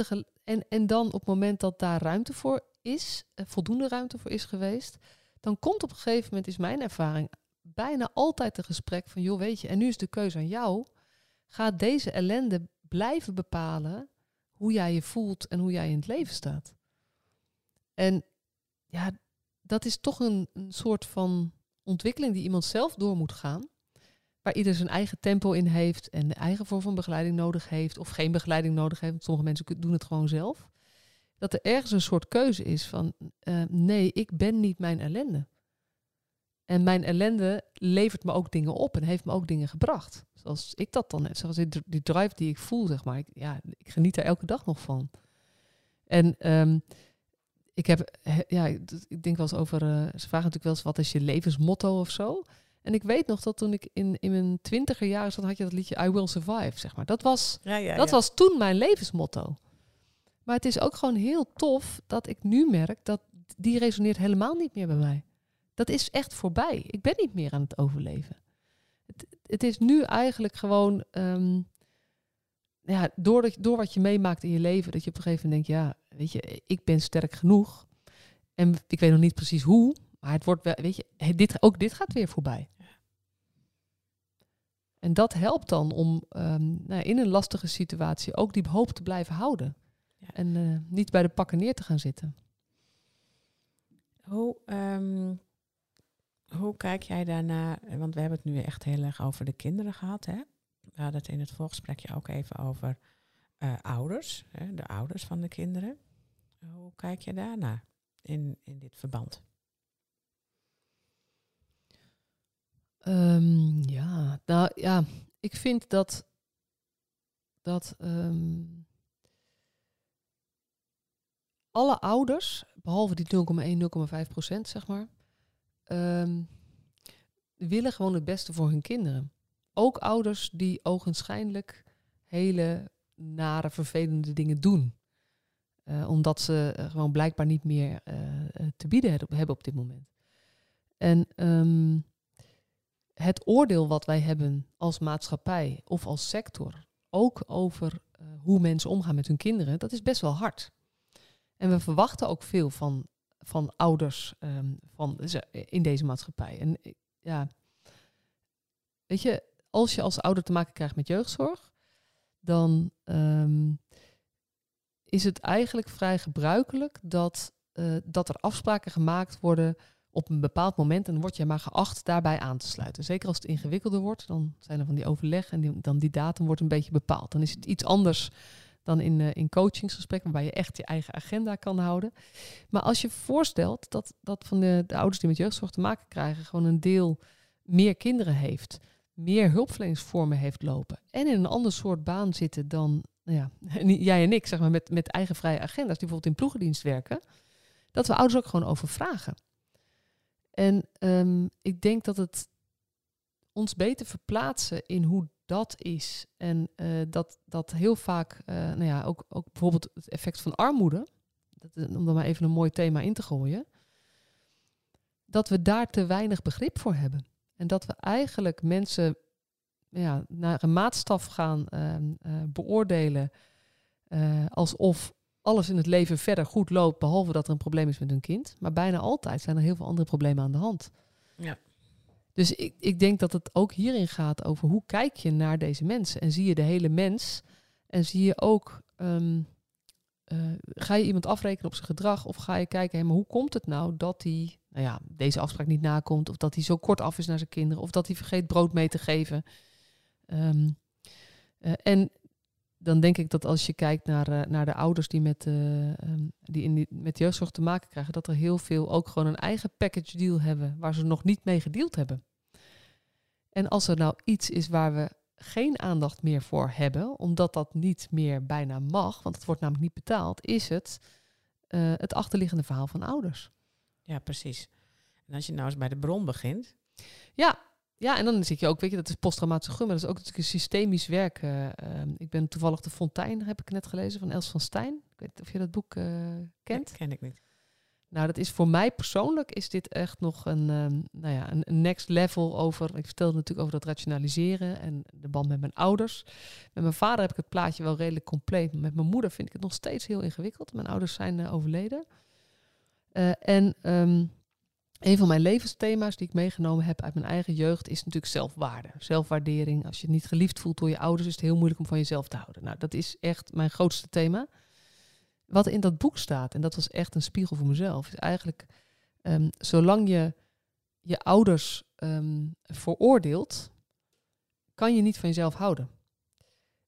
en, en dan op het moment dat daar ruimte voor is, eh, voldoende ruimte voor is geweest, dan komt op een gegeven moment, is mijn ervaring, bijna altijd een gesprek van, joh, weet je, en nu is de keuze aan jou. Gaat deze ellende blijven bepalen hoe jij je voelt en hoe jij in het leven staat? En ja, dat is toch een, een soort van ontwikkeling die iemand zelf door moet gaan. Waar ieder zijn eigen tempo in heeft en de eigen vorm van begeleiding nodig heeft. Of geen begeleiding nodig heeft. Want sommige mensen doen het gewoon zelf. Dat er ergens een soort keuze is van eh, nee, ik ben niet mijn ellende. En mijn ellende levert me ook dingen op en heeft me ook dingen gebracht. Zoals ik dat dan heb. Zoals die, dr- die drive die ik voel, zeg maar. Ik, ja, ik geniet er elke dag nog van. En ehm, ik heb, he- ja, ik denk wel eens over, eh, ze vragen natuurlijk wel eens wat is je levensmotto of zo. En ik weet nog dat toen ik in, in mijn twintiger jaren zat, had je dat liedje I Will Survive, zeg maar. Dat was, Ja, ja, dat ja. was toen mijn levensmotto. Maar het is ook gewoon heel tof dat ik nu merk dat die resoneert helemaal niet meer bij mij. Dat is echt voorbij. Ik ben niet meer aan het overleven. Het, het is nu eigenlijk gewoon, ehm, ja, door, dat- door wat je meemaakt in je leven, dat je op een gegeven moment denkt, ja, weet je, ik ben sterk genoeg. En ik weet nog niet precies hoe, maar het wordt wel, weet je, dit, ook dit gaat weer voorbij. En dat helpt dan om ehm, nou, in een lastige situatie ook die hoop te blijven houden. Ja. En eh, niet bij de pakken neer te gaan zitten. Hoe, ehm, hoe kijk jij daarnaar? Want we hebben het nu echt heel erg over de kinderen gehad. Hè? We hadden het in het voorgesprekje ook even over eh, ouders, hè, de ouders van de kinderen. Hoe kijk je daarnaar in, in dit verband? Ehm, ja, nou ja, ik vind dat dat ehm, alle ouders, behalve die 0,1, 0,5 procent, zeg maar, ehm, willen gewoon het beste voor hun kinderen. Ook ouders die ogenschijnlijk hele nare, vervelende dingen doen. Eh, omdat ze eh, gewoon blijkbaar niet meer eh, te bieden hebben op dit moment. En ehm, het oordeel wat wij hebben als maatschappij of als sector, ook over eh, hoe mensen omgaan met hun kinderen, dat is best wel hard. En we verwachten ook veel van, van ouders ehm, van, in deze maatschappij. En eh, ja, weet je, als je als ouder te maken krijgt met jeugdzorg, dan ehm, is het eigenlijk vrij gebruikelijk dat, eh, dat er afspraken gemaakt worden op een bepaald moment en word je maar geacht daarbij aan te sluiten. Zeker als het ingewikkelder wordt, dan zijn er van die overleg en die, dan die datum wordt een beetje bepaald. Dan is het iets anders dan in, eh, in coachingsgesprekken, waarbij je echt je eigen agenda kan houden. Maar als je voorstelt dat, dat van de, de ouders die met jeugdzorg te maken krijgen, gewoon een deel meer kinderen heeft, meer hulpverleningsvormen heeft lopen en in een ander soort baan zitten dan nou ja, jij en ik, zeg maar, met, met eigen vrije agenda's, die bijvoorbeeld in ploegendienst werken, dat we ouders ook gewoon over vragen. En ehm, ik denk dat het ons beter verplaatsen in hoe dat is. En eh, dat, dat heel vaak, eh, nou ja, ook, ook bijvoorbeeld het effect van armoede, dat, om er maar even een mooi thema in te gooien, dat we daar te weinig begrip voor hebben. En dat we eigenlijk mensen ja, naar een maatstaf gaan ehm, eh, beoordelen. alsof alles in het leven verder goed loopt, behalve dat er een probleem is met hun kind. Maar bijna altijd zijn er heel veel andere problemen aan de hand. Ja. Dus ik, ik denk dat het ook hierin gaat over hoe kijk je naar deze mensen. En zie je de hele mens. En zie je ook, ehm, eh, ga je iemand afrekenen op zijn gedrag? Of ga je kijken, hé, maar hoe komt het nou dat hij nou ja, deze afspraak niet nakomt? Of dat hij zo kort af is naar zijn kinderen? Of dat hij vergeet brood mee te geven? Eh, en dan denk ik dat als je kijkt naar, eh, naar de ouders die, met, ehm, die, in die met jeugdzorg te maken krijgen, dat er heel veel ook gewoon een eigen package deal hebben waar ze nog niet mee gedeeld hebben. En als er nou iets is waar we geen aandacht meer voor hebben, omdat dat niet meer bijna mag, want het wordt namelijk niet betaald, is het eh, het achterliggende verhaal van ouders. Ja, precies. En als je nou eens bij de bron begint. Ja, ja, en dan zit je ook, weet je, dat is posttraumatische gum, maar dat is ook natuurlijk een systemisch werk. eh, ehm, ik ben toevallig De Fontein, heb ik net gelezen, van Els van Stijn. Ik weet niet of je dat boek eh, kent. Ja, ken ik niet. Nou, dat is voor mij persoonlijk is dit echt nog een, ehm, nou ja, een, next level over. Ik vertelde natuurlijk over dat rationaliseren en de band met mijn ouders. Met mijn vader heb ik het plaatje wel redelijk compleet. Maar met mijn moeder vind ik het nog steeds heel ingewikkeld. Mijn ouders zijn eh, overleden. En ehm, een van mijn levensthema's die ik meegenomen heb uit mijn eigen jeugd is natuurlijk zelfwaarde. Zelfwaardering. Als je niet geliefd voelt door je ouders, is het heel moeilijk om van jezelf te houden. Nou, dat is echt mijn grootste thema. Wat in dat boek staat, en dat was echt een spiegel voor mezelf, is eigenlijk ehm, zolang je je ouders ehm, veroordeelt, kan je niet van jezelf houden.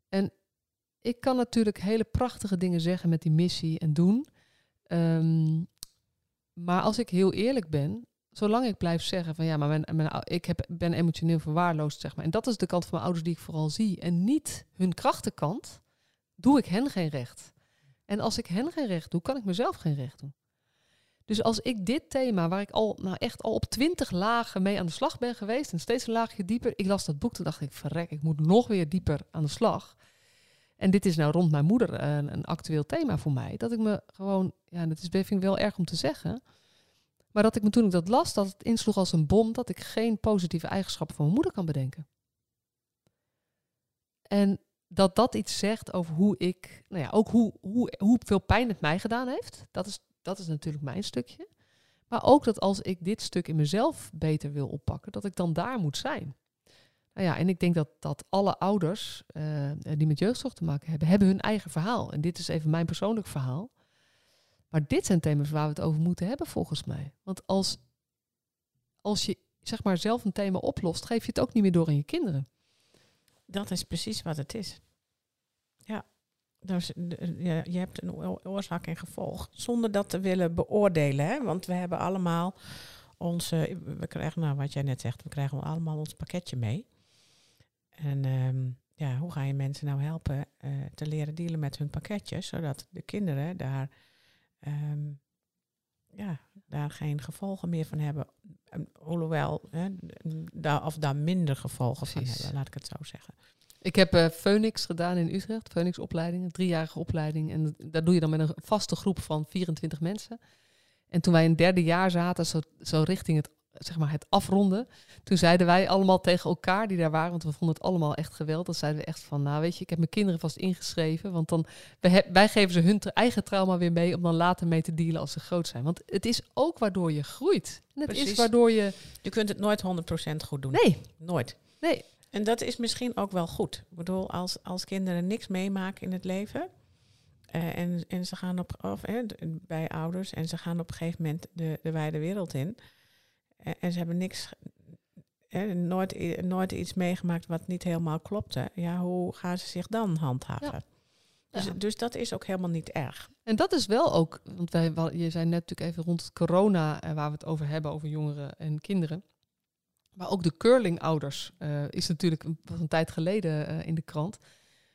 En ik kan natuurlijk hele prachtige dingen zeggen met die missie en doen. Ehm, maar als ik heel eerlijk ben, zolang ik blijf zeggen van ja, maar mijn, ik heb, ben emotioneel verwaarloosd, zeg maar. En dat is de kant van mijn ouders die ik vooral zie. En niet hun krachtenkant, doe ik hen geen recht. En als ik hen geen recht doe, kan ik mezelf geen recht doen. Dus als ik dit thema, waar ik al, nou echt al op twintig lagen mee aan de slag ben geweest, en steeds een laagje dieper, ik las dat boek, toen dacht ik, verrek, ik moet nog weer dieper aan de slag. En dit is nou rond mijn moeder eh, een, een actueel thema voor mij. Dat ik me gewoon, ja, dat is vind wel erg om te zeggen. Maar dat ik me toen ik dat las, dat het insloeg als een bom, dat ik geen positieve eigenschappen van mijn moeder kan bedenken. En dat dat iets zegt over hoe ik, nou ja, ook hoe, hoe, hoeveel pijn het mij gedaan heeft. Dat is, dat is natuurlijk mijn stukje. Maar ook dat als ik dit stuk in mezelf beter wil oppakken, dat ik dan daar moet zijn. Nou ja, en ik denk dat, dat alle ouders eh, die met jeugdzorg te maken hebben, hebben hun eigen verhaal. En dit is even mijn persoonlijk verhaal. Maar dit zijn thema's waar we het over moeten hebben, volgens mij. Want als, als je zeg maar zelf een thema oplost, geef je het ook niet meer door aan je kinderen. Dat is precies wat het is. Ja. Je, hebt een oor- oorzaak en gevolg. Zonder dat te willen beoordelen. Hè? Want we hebben allemaal onze. We krijgen, nou wat jij net zegt, we krijgen allemaal ons pakketje mee. En ehm, ja, hoe ga je mensen nou helpen eh, te leren dealen met hun pakketjes, zodat de kinderen daar, ehm, ja, daar geen gevolgen meer van hebben. Ehm, Hoewel, hè, daar, of daar minder gevolgen van hebben, laat ik het zo zeggen. Ik heb eh Phoenix gedaan in Utrecht, Phoenix opleiding, een driejarige opleiding. En dat- dat doe je dan met een vaste groep van 24 mensen. En toen wij in het derde jaar zaten, zo, zo richting het, zeg maar, het afronden, toen zeiden wij allemaal tegen elkaar die daar waren, want we vonden het allemaal echt geweldig, zeiden we echt van, nou weet je, ik heb mijn kinderen vast ingeschreven, want dan, wij, geven ze hun eigen trauma weer mee om dan later mee te dealen als ze groot zijn. Want het is ook waardoor je groeit. En het is waardoor je, Je kunt het nooit 100% goed doen. nee, Nooit. nee, En dat is misschien ook wel goed. Ik bedoel, als, als kinderen niks meemaken in het leven. eh, en, en ze gaan op, of, bij ouders en ze gaan op een gegeven moment de, de wijde wereld in. En, en ze hebben niks, eh, nooit, nooit iets meegemaakt wat niet helemaal klopte. Ja, hoe gaan ze zich dan handhaven? Dus, Ja. dus dat is ook helemaal niet erg. En dat is wel ook, want wij, je zei net natuurlijk even rond corona, eh, waar we het over hebben, over jongeren en kinderen. Maar ook de curlingouders eh is natuurlijk was een tijd geleden in de krant.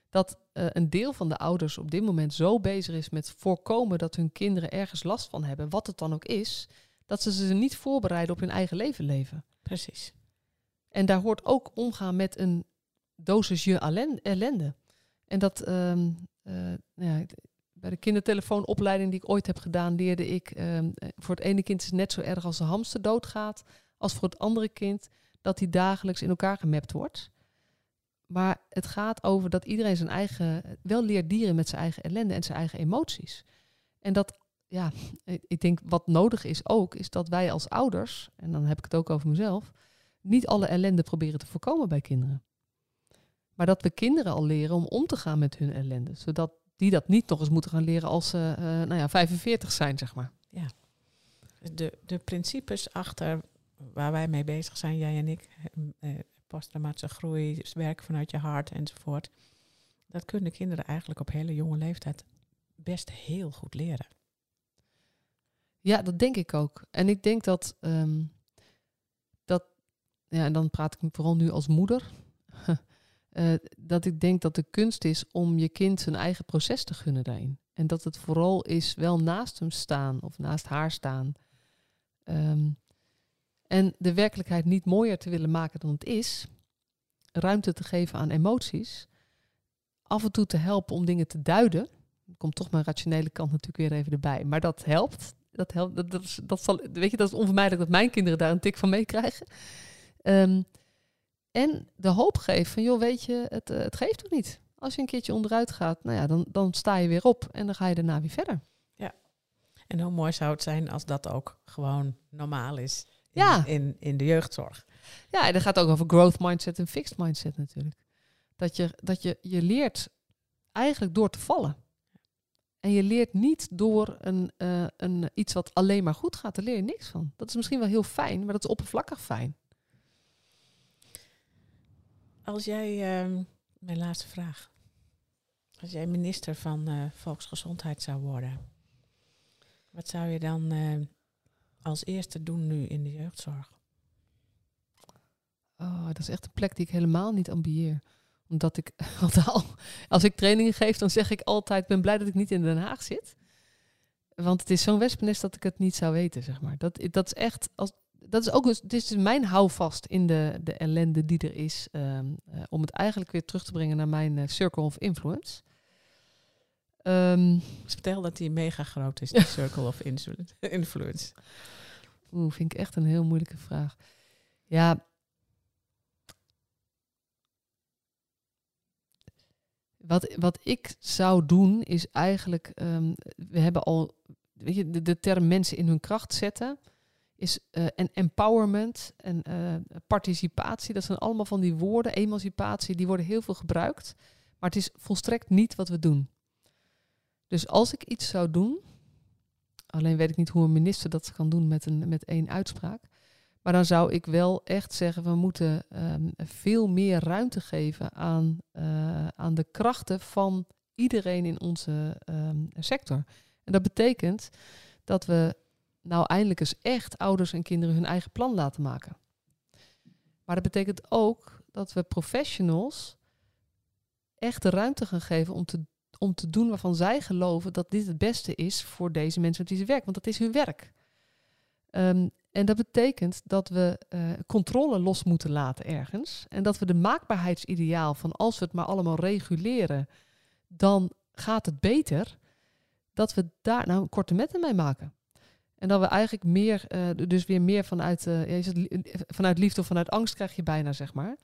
Dat een deel van de ouders op dit moment zo bezig is met voorkomen dat hun kinderen ergens last van hebben, wat het dan ook is, dat ze ze niet voorbereiden op hun eigen leven leven. Precies. En daar hoort ook omgaan met een dosis je ellen- ellende. En dat ehm, eh, nou ja, bij de kindertelefoonopleiding die ik ooit heb gedaan, leerde ik ehm, eh, voor het ene kind is het net zo erg als de hamster doodgaat, als voor het andere kind dat hij dagelijks in elkaar gemapt wordt. Maar het gaat over dat iedereen zijn eigen, wel leert dieren met zijn eigen ellende en zijn eigen emoties. En dat, ja, ik denk wat nodig is ook, is dat wij als ouders, en dan heb ik het ook over mezelf, niet alle ellende proberen te voorkomen bij kinderen. Maar dat we kinderen al leren om om te gaan met hun ellende. Zodat die dat niet nog eens moeten gaan leren als ze uh, nou ja, 45 zijn, zeg maar. Ja. De, de principes achter waar wij mee bezig zijn, jij en ik, eh, posttraumatische groei, werk vanuit je hart enzovoort. Dat kunnen kinderen eigenlijk op hele jonge leeftijd best heel goed leren. Ja, dat denk ik ook. En ik denk dat, ehm, dat ja, en dan praat ik vooral nu als moeder, uh, dat ik denk dat de kunst is om je kind zijn eigen proces te gunnen daarin. En dat het vooral is wel naast hem staan of naast haar staan. Ehm, en de werkelijkheid niet mooier te willen maken dan het is. Ruimte te geven aan emoties. Af en toe te helpen om dingen te duiden. Komt toch mijn rationele kant natuurlijk weer even erbij. Maar dat helpt. Dat helpt. Dat, dat, is, dat zal, weet je, dat is onvermijdelijk dat mijn kinderen daar een tik van meekrijgen. Um, en de hoop geven van, joh, weet je, het, uh, het geeft toch niet. Als je een keertje onderuit gaat, nou ja, dan, dan sta je weer op en dan ga je daarna weer verder. Ja. En hoe mooi zou het zijn als dat ook gewoon normaal is in, Ja. in, in de jeugdzorg. Ja, en dat gaat ook over growth mindset en fixed mindset natuurlijk. Dat je, dat je, je leert eigenlijk door te vallen. En je leert niet door een, eh, een, iets wat alleen maar goed gaat, daar leer je niks van. Dat is misschien wel heel fijn, maar dat is oppervlakkig fijn. Als jij, ehm, mijn laatste vraag. Als jij minister van eh, Volksgezondheid zou worden, wat zou je dan eh, als eerste doen nu in de jeugdzorg? Oh, dat is echt een plek die ik helemaal niet ambieer. Omdat ik, als ik trainingen geef, dan zeg ik altijd, ik ben blij dat ik niet in Den Haag zit. Want het is zo'n wespennest dat ik het niet zou weten, zeg maar. Dat, dat is echt, als, dat is ook, dit is mijn houvast in de, de ellende die er is. ehm, eh, om het eigenlijk weer terug te brengen naar mijn eh, circle of influence. Ehm, Vertel dat die mega groot is, die circle of influ- influence. Oeh, vind ik echt een heel moeilijke vraag. Ja. Wat, wat ik zou doen is eigenlijk, ehm, we hebben al, weet je, de, term mensen in hun kracht zetten, is eh, en empowerment en eh, participatie. Dat zijn allemaal van die woorden, emancipatie, die worden heel veel gebruikt. Maar het is volstrekt niet wat we doen. Dus als ik iets zou doen, Alleen weet ik niet hoe een minister dat kan doen met, een, met één uitspraak. Maar dan zou ik wel echt zeggen, we moeten ehm, veel meer ruimte geven aan, eh, aan de krachten van iedereen in onze ehm, sector. En dat betekent dat we nou eindelijk eens echt ouders en kinderen hun eigen plan laten maken. Maar dat betekent ook dat we professionals echt de ruimte gaan geven om te om te doen waarvan zij geloven dat dit het beste is voor deze mensen met wie ze werken. Want dat is hun werk. Ehm, en dat betekent dat we eh, controle los moeten laten ergens. En dat we de maakbaarheidsideaal van als we het maar allemaal reguleren, dan gaat het beter. Dat we daar nou korte metten mee maken. En dat we eigenlijk meer, eh, dus weer meer vanuit, eh, is het vanuit liefde of vanuit angst krijg je bijna, zeg maar.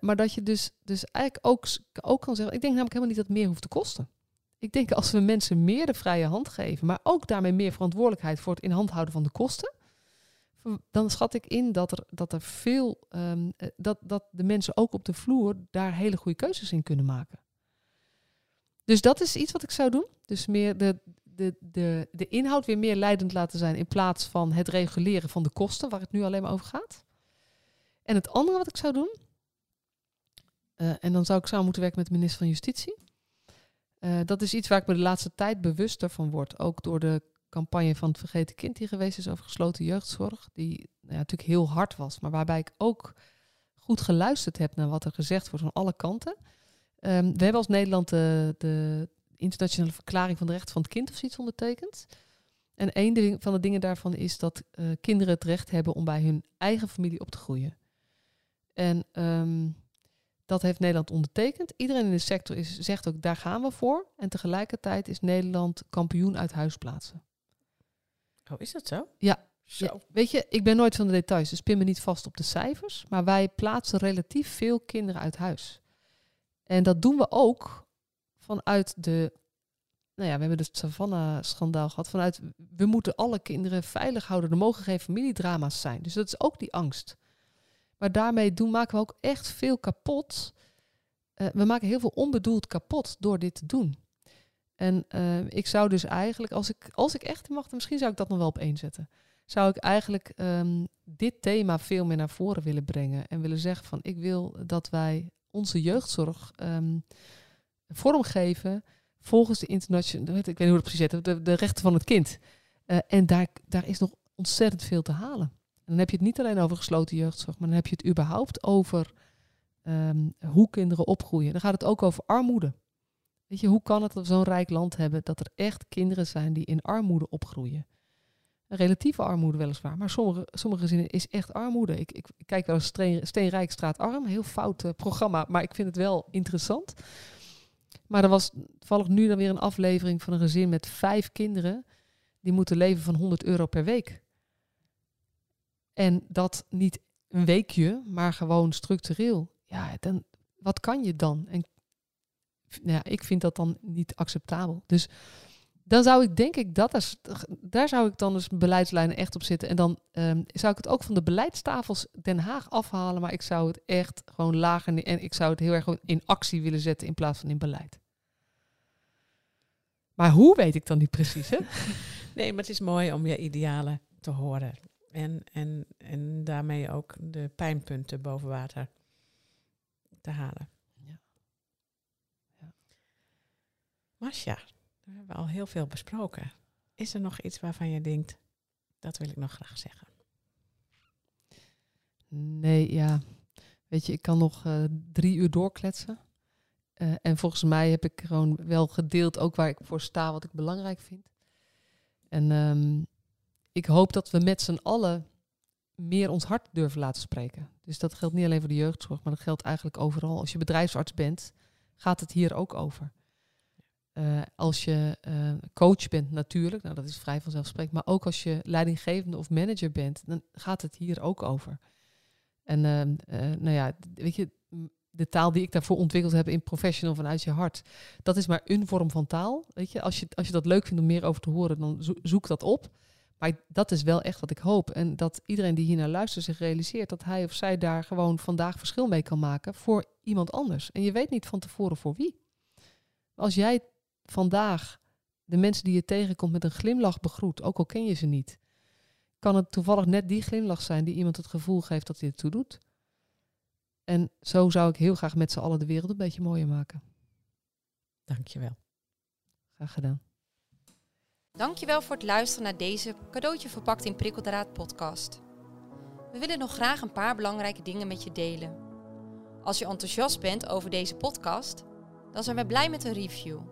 Maar dat je dus, dus eigenlijk ook, ook kan zeggen, ik denk namelijk helemaal niet dat het meer hoeft te kosten. Ik denk als we mensen meer de vrije hand geven, maar ook daarmee meer verantwoordelijkheid voor het in hand houden van de kosten, dan schat ik in dat er, dat er veel, ehm, eh, dat, dat de mensen ook op de vloer daar hele goede keuzes in kunnen maken. Dus dat is iets wat ik zou doen. Dus meer de, de, de, de inhoud weer meer leidend laten zijn in plaats van het reguleren van de kosten, waar het nu alleen maar over gaat. En het andere wat ik zou doen, eh, en dan zou ik samen moeten werken met de minister van Justitie. Eh, dat is iets waar ik me de laatste tijd bewuster van word. Ook door de campagne van het Vergeten Kind die geweest is over gesloten jeugdzorg. Die nou natuurlijk heel hard was, maar waarbij ik ook goed geluisterd heb naar wat er gezegd wordt van alle kanten. Ehm, we hebben als Nederland de, de internationale verklaring van de rechten van het kind of zoiets ondertekend. En een van de dingen daarvan is dat eh, kinderen het recht hebben om bij hun eigen familie op te groeien. En ehm, dat heeft Nederland ondertekend. Iedereen in de sector is, zegt ook, daar gaan we voor. En tegelijkertijd is Nederland kampioen uit huis plaatsen. Oh, is dat zo? Ja. Zo. Ja, weet je, ik ben nooit van de details, dus pin me niet vast op de cijfers. Maar wij plaatsen relatief veel kinderen uit huis. En dat doen we ook vanuit de. Nou ja, we hebben het Savannah-schandaal gehad. Vanuit we moeten alle kinderen veilig houden. Er mogen geen familiedrama's zijn. Dus dat is ook die angst. Maar daarmee doen, maken we ook echt veel kapot. Uh, we maken heel veel onbedoeld kapot door dit te doen. En uh, ik zou dus eigenlijk, als ik, als ik echt mag, misschien zou ik dat nog wel op één zetten. Zou ik eigenlijk um, dit thema veel meer naar voren willen brengen. En willen zeggen van ik wil dat wij onze jeugdzorg um, vormgeven volgens de internationale, ik weet niet hoe het precies zit, de, rechten van het kind. Uh, en daar, daar is nog ontzettend veel te halen. En dan heb je het niet alleen over gesloten jeugdzorg, maar dan heb je het überhaupt over um, hoe kinderen opgroeien. Dan gaat het ook over armoede. Weet je, hoe kan het dat we zo'n rijk land hebben dat er echt kinderen zijn die in armoede opgroeien? Relatieve armoede weliswaar, maar sommige, sommige gezinnen is echt armoede. Ik, ik, kijk wel eens Straatarm, heel fout uh, programma, maar ik vind het wel interessant. Maar er was toevallig nu dan weer een aflevering van een gezin met vijf kinderen. Die moeten leven van 100 euro per week. En dat niet een weekje, maar gewoon structureel. Ja, dan, wat kan je dan? En nou ja, ik vind dat dan niet acceptabel. Dus dan zou ik denk ik dat is, daar zou ik dan dus beleidslijnen echt op zitten. En dan um, zou ik het ook van de beleidstafels Den Haag afhalen, maar ik zou het echt gewoon lager en ik zou het heel erg in actie willen zetten in plaats van in beleid. Maar hoe weet ik dan niet precies, hè? nee, maar het is mooi om je idealen te horen. En, en, en daarmee ook de pijnpunten boven water te halen. Ja. ja. Masja, we hebben al heel veel besproken. Is er nog iets waarvan je denkt, dat wil ik nog graag zeggen? Nee, ja. Weet je, ik kan nog uh, drie uur doorkletsen. Uh, en volgens mij heb ik gewoon wel gedeeld ook waar ik voor sta, wat ik belangrijk vind. En um, ik hoop dat we met z'n allen meer ons hart durven laten spreken. Dus dat geldt niet alleen voor de jeugdzorg, maar dat geldt eigenlijk overal. Als je bedrijfsarts bent, gaat het hier ook over. Uh, als je uh, coach bent, natuurlijk, nou dat is vrij vanzelfsprekend, maar ook als je leidinggevende of manager bent, dan gaat het hier ook over. En uh, nou ja, weet je, de taal die ik daarvoor ontwikkeld heb in professional vanuit je hart, dat is maar een vorm van taal. Weet je, als je, als je dat leuk vindt om meer over te horen, dan zoek dat op. Maar dat is wel echt wat ik hoop. En dat iedereen die hier naar luistert zich realiseert dat hij of zij daar gewoon vandaag verschil mee kan maken voor iemand anders. En je weet niet van tevoren voor wie. Als jij vandaag de mensen die je tegenkomt met een glimlach begroet, ook al ken je ze niet, kan het toevallig net die glimlach zijn die iemand het gevoel geeft dat hij het toe doet. En zo zou ik heel graag met z'n allen de wereld een beetje mooier maken. Dankjewel. Graag gedaan. Dankjewel voor het luisteren naar deze cadeautje verpakt in prikkeldraad podcast. We willen nog graag een paar belangrijke dingen met je delen. Als je enthousiast bent over deze podcast, dan zijn we blij met een review.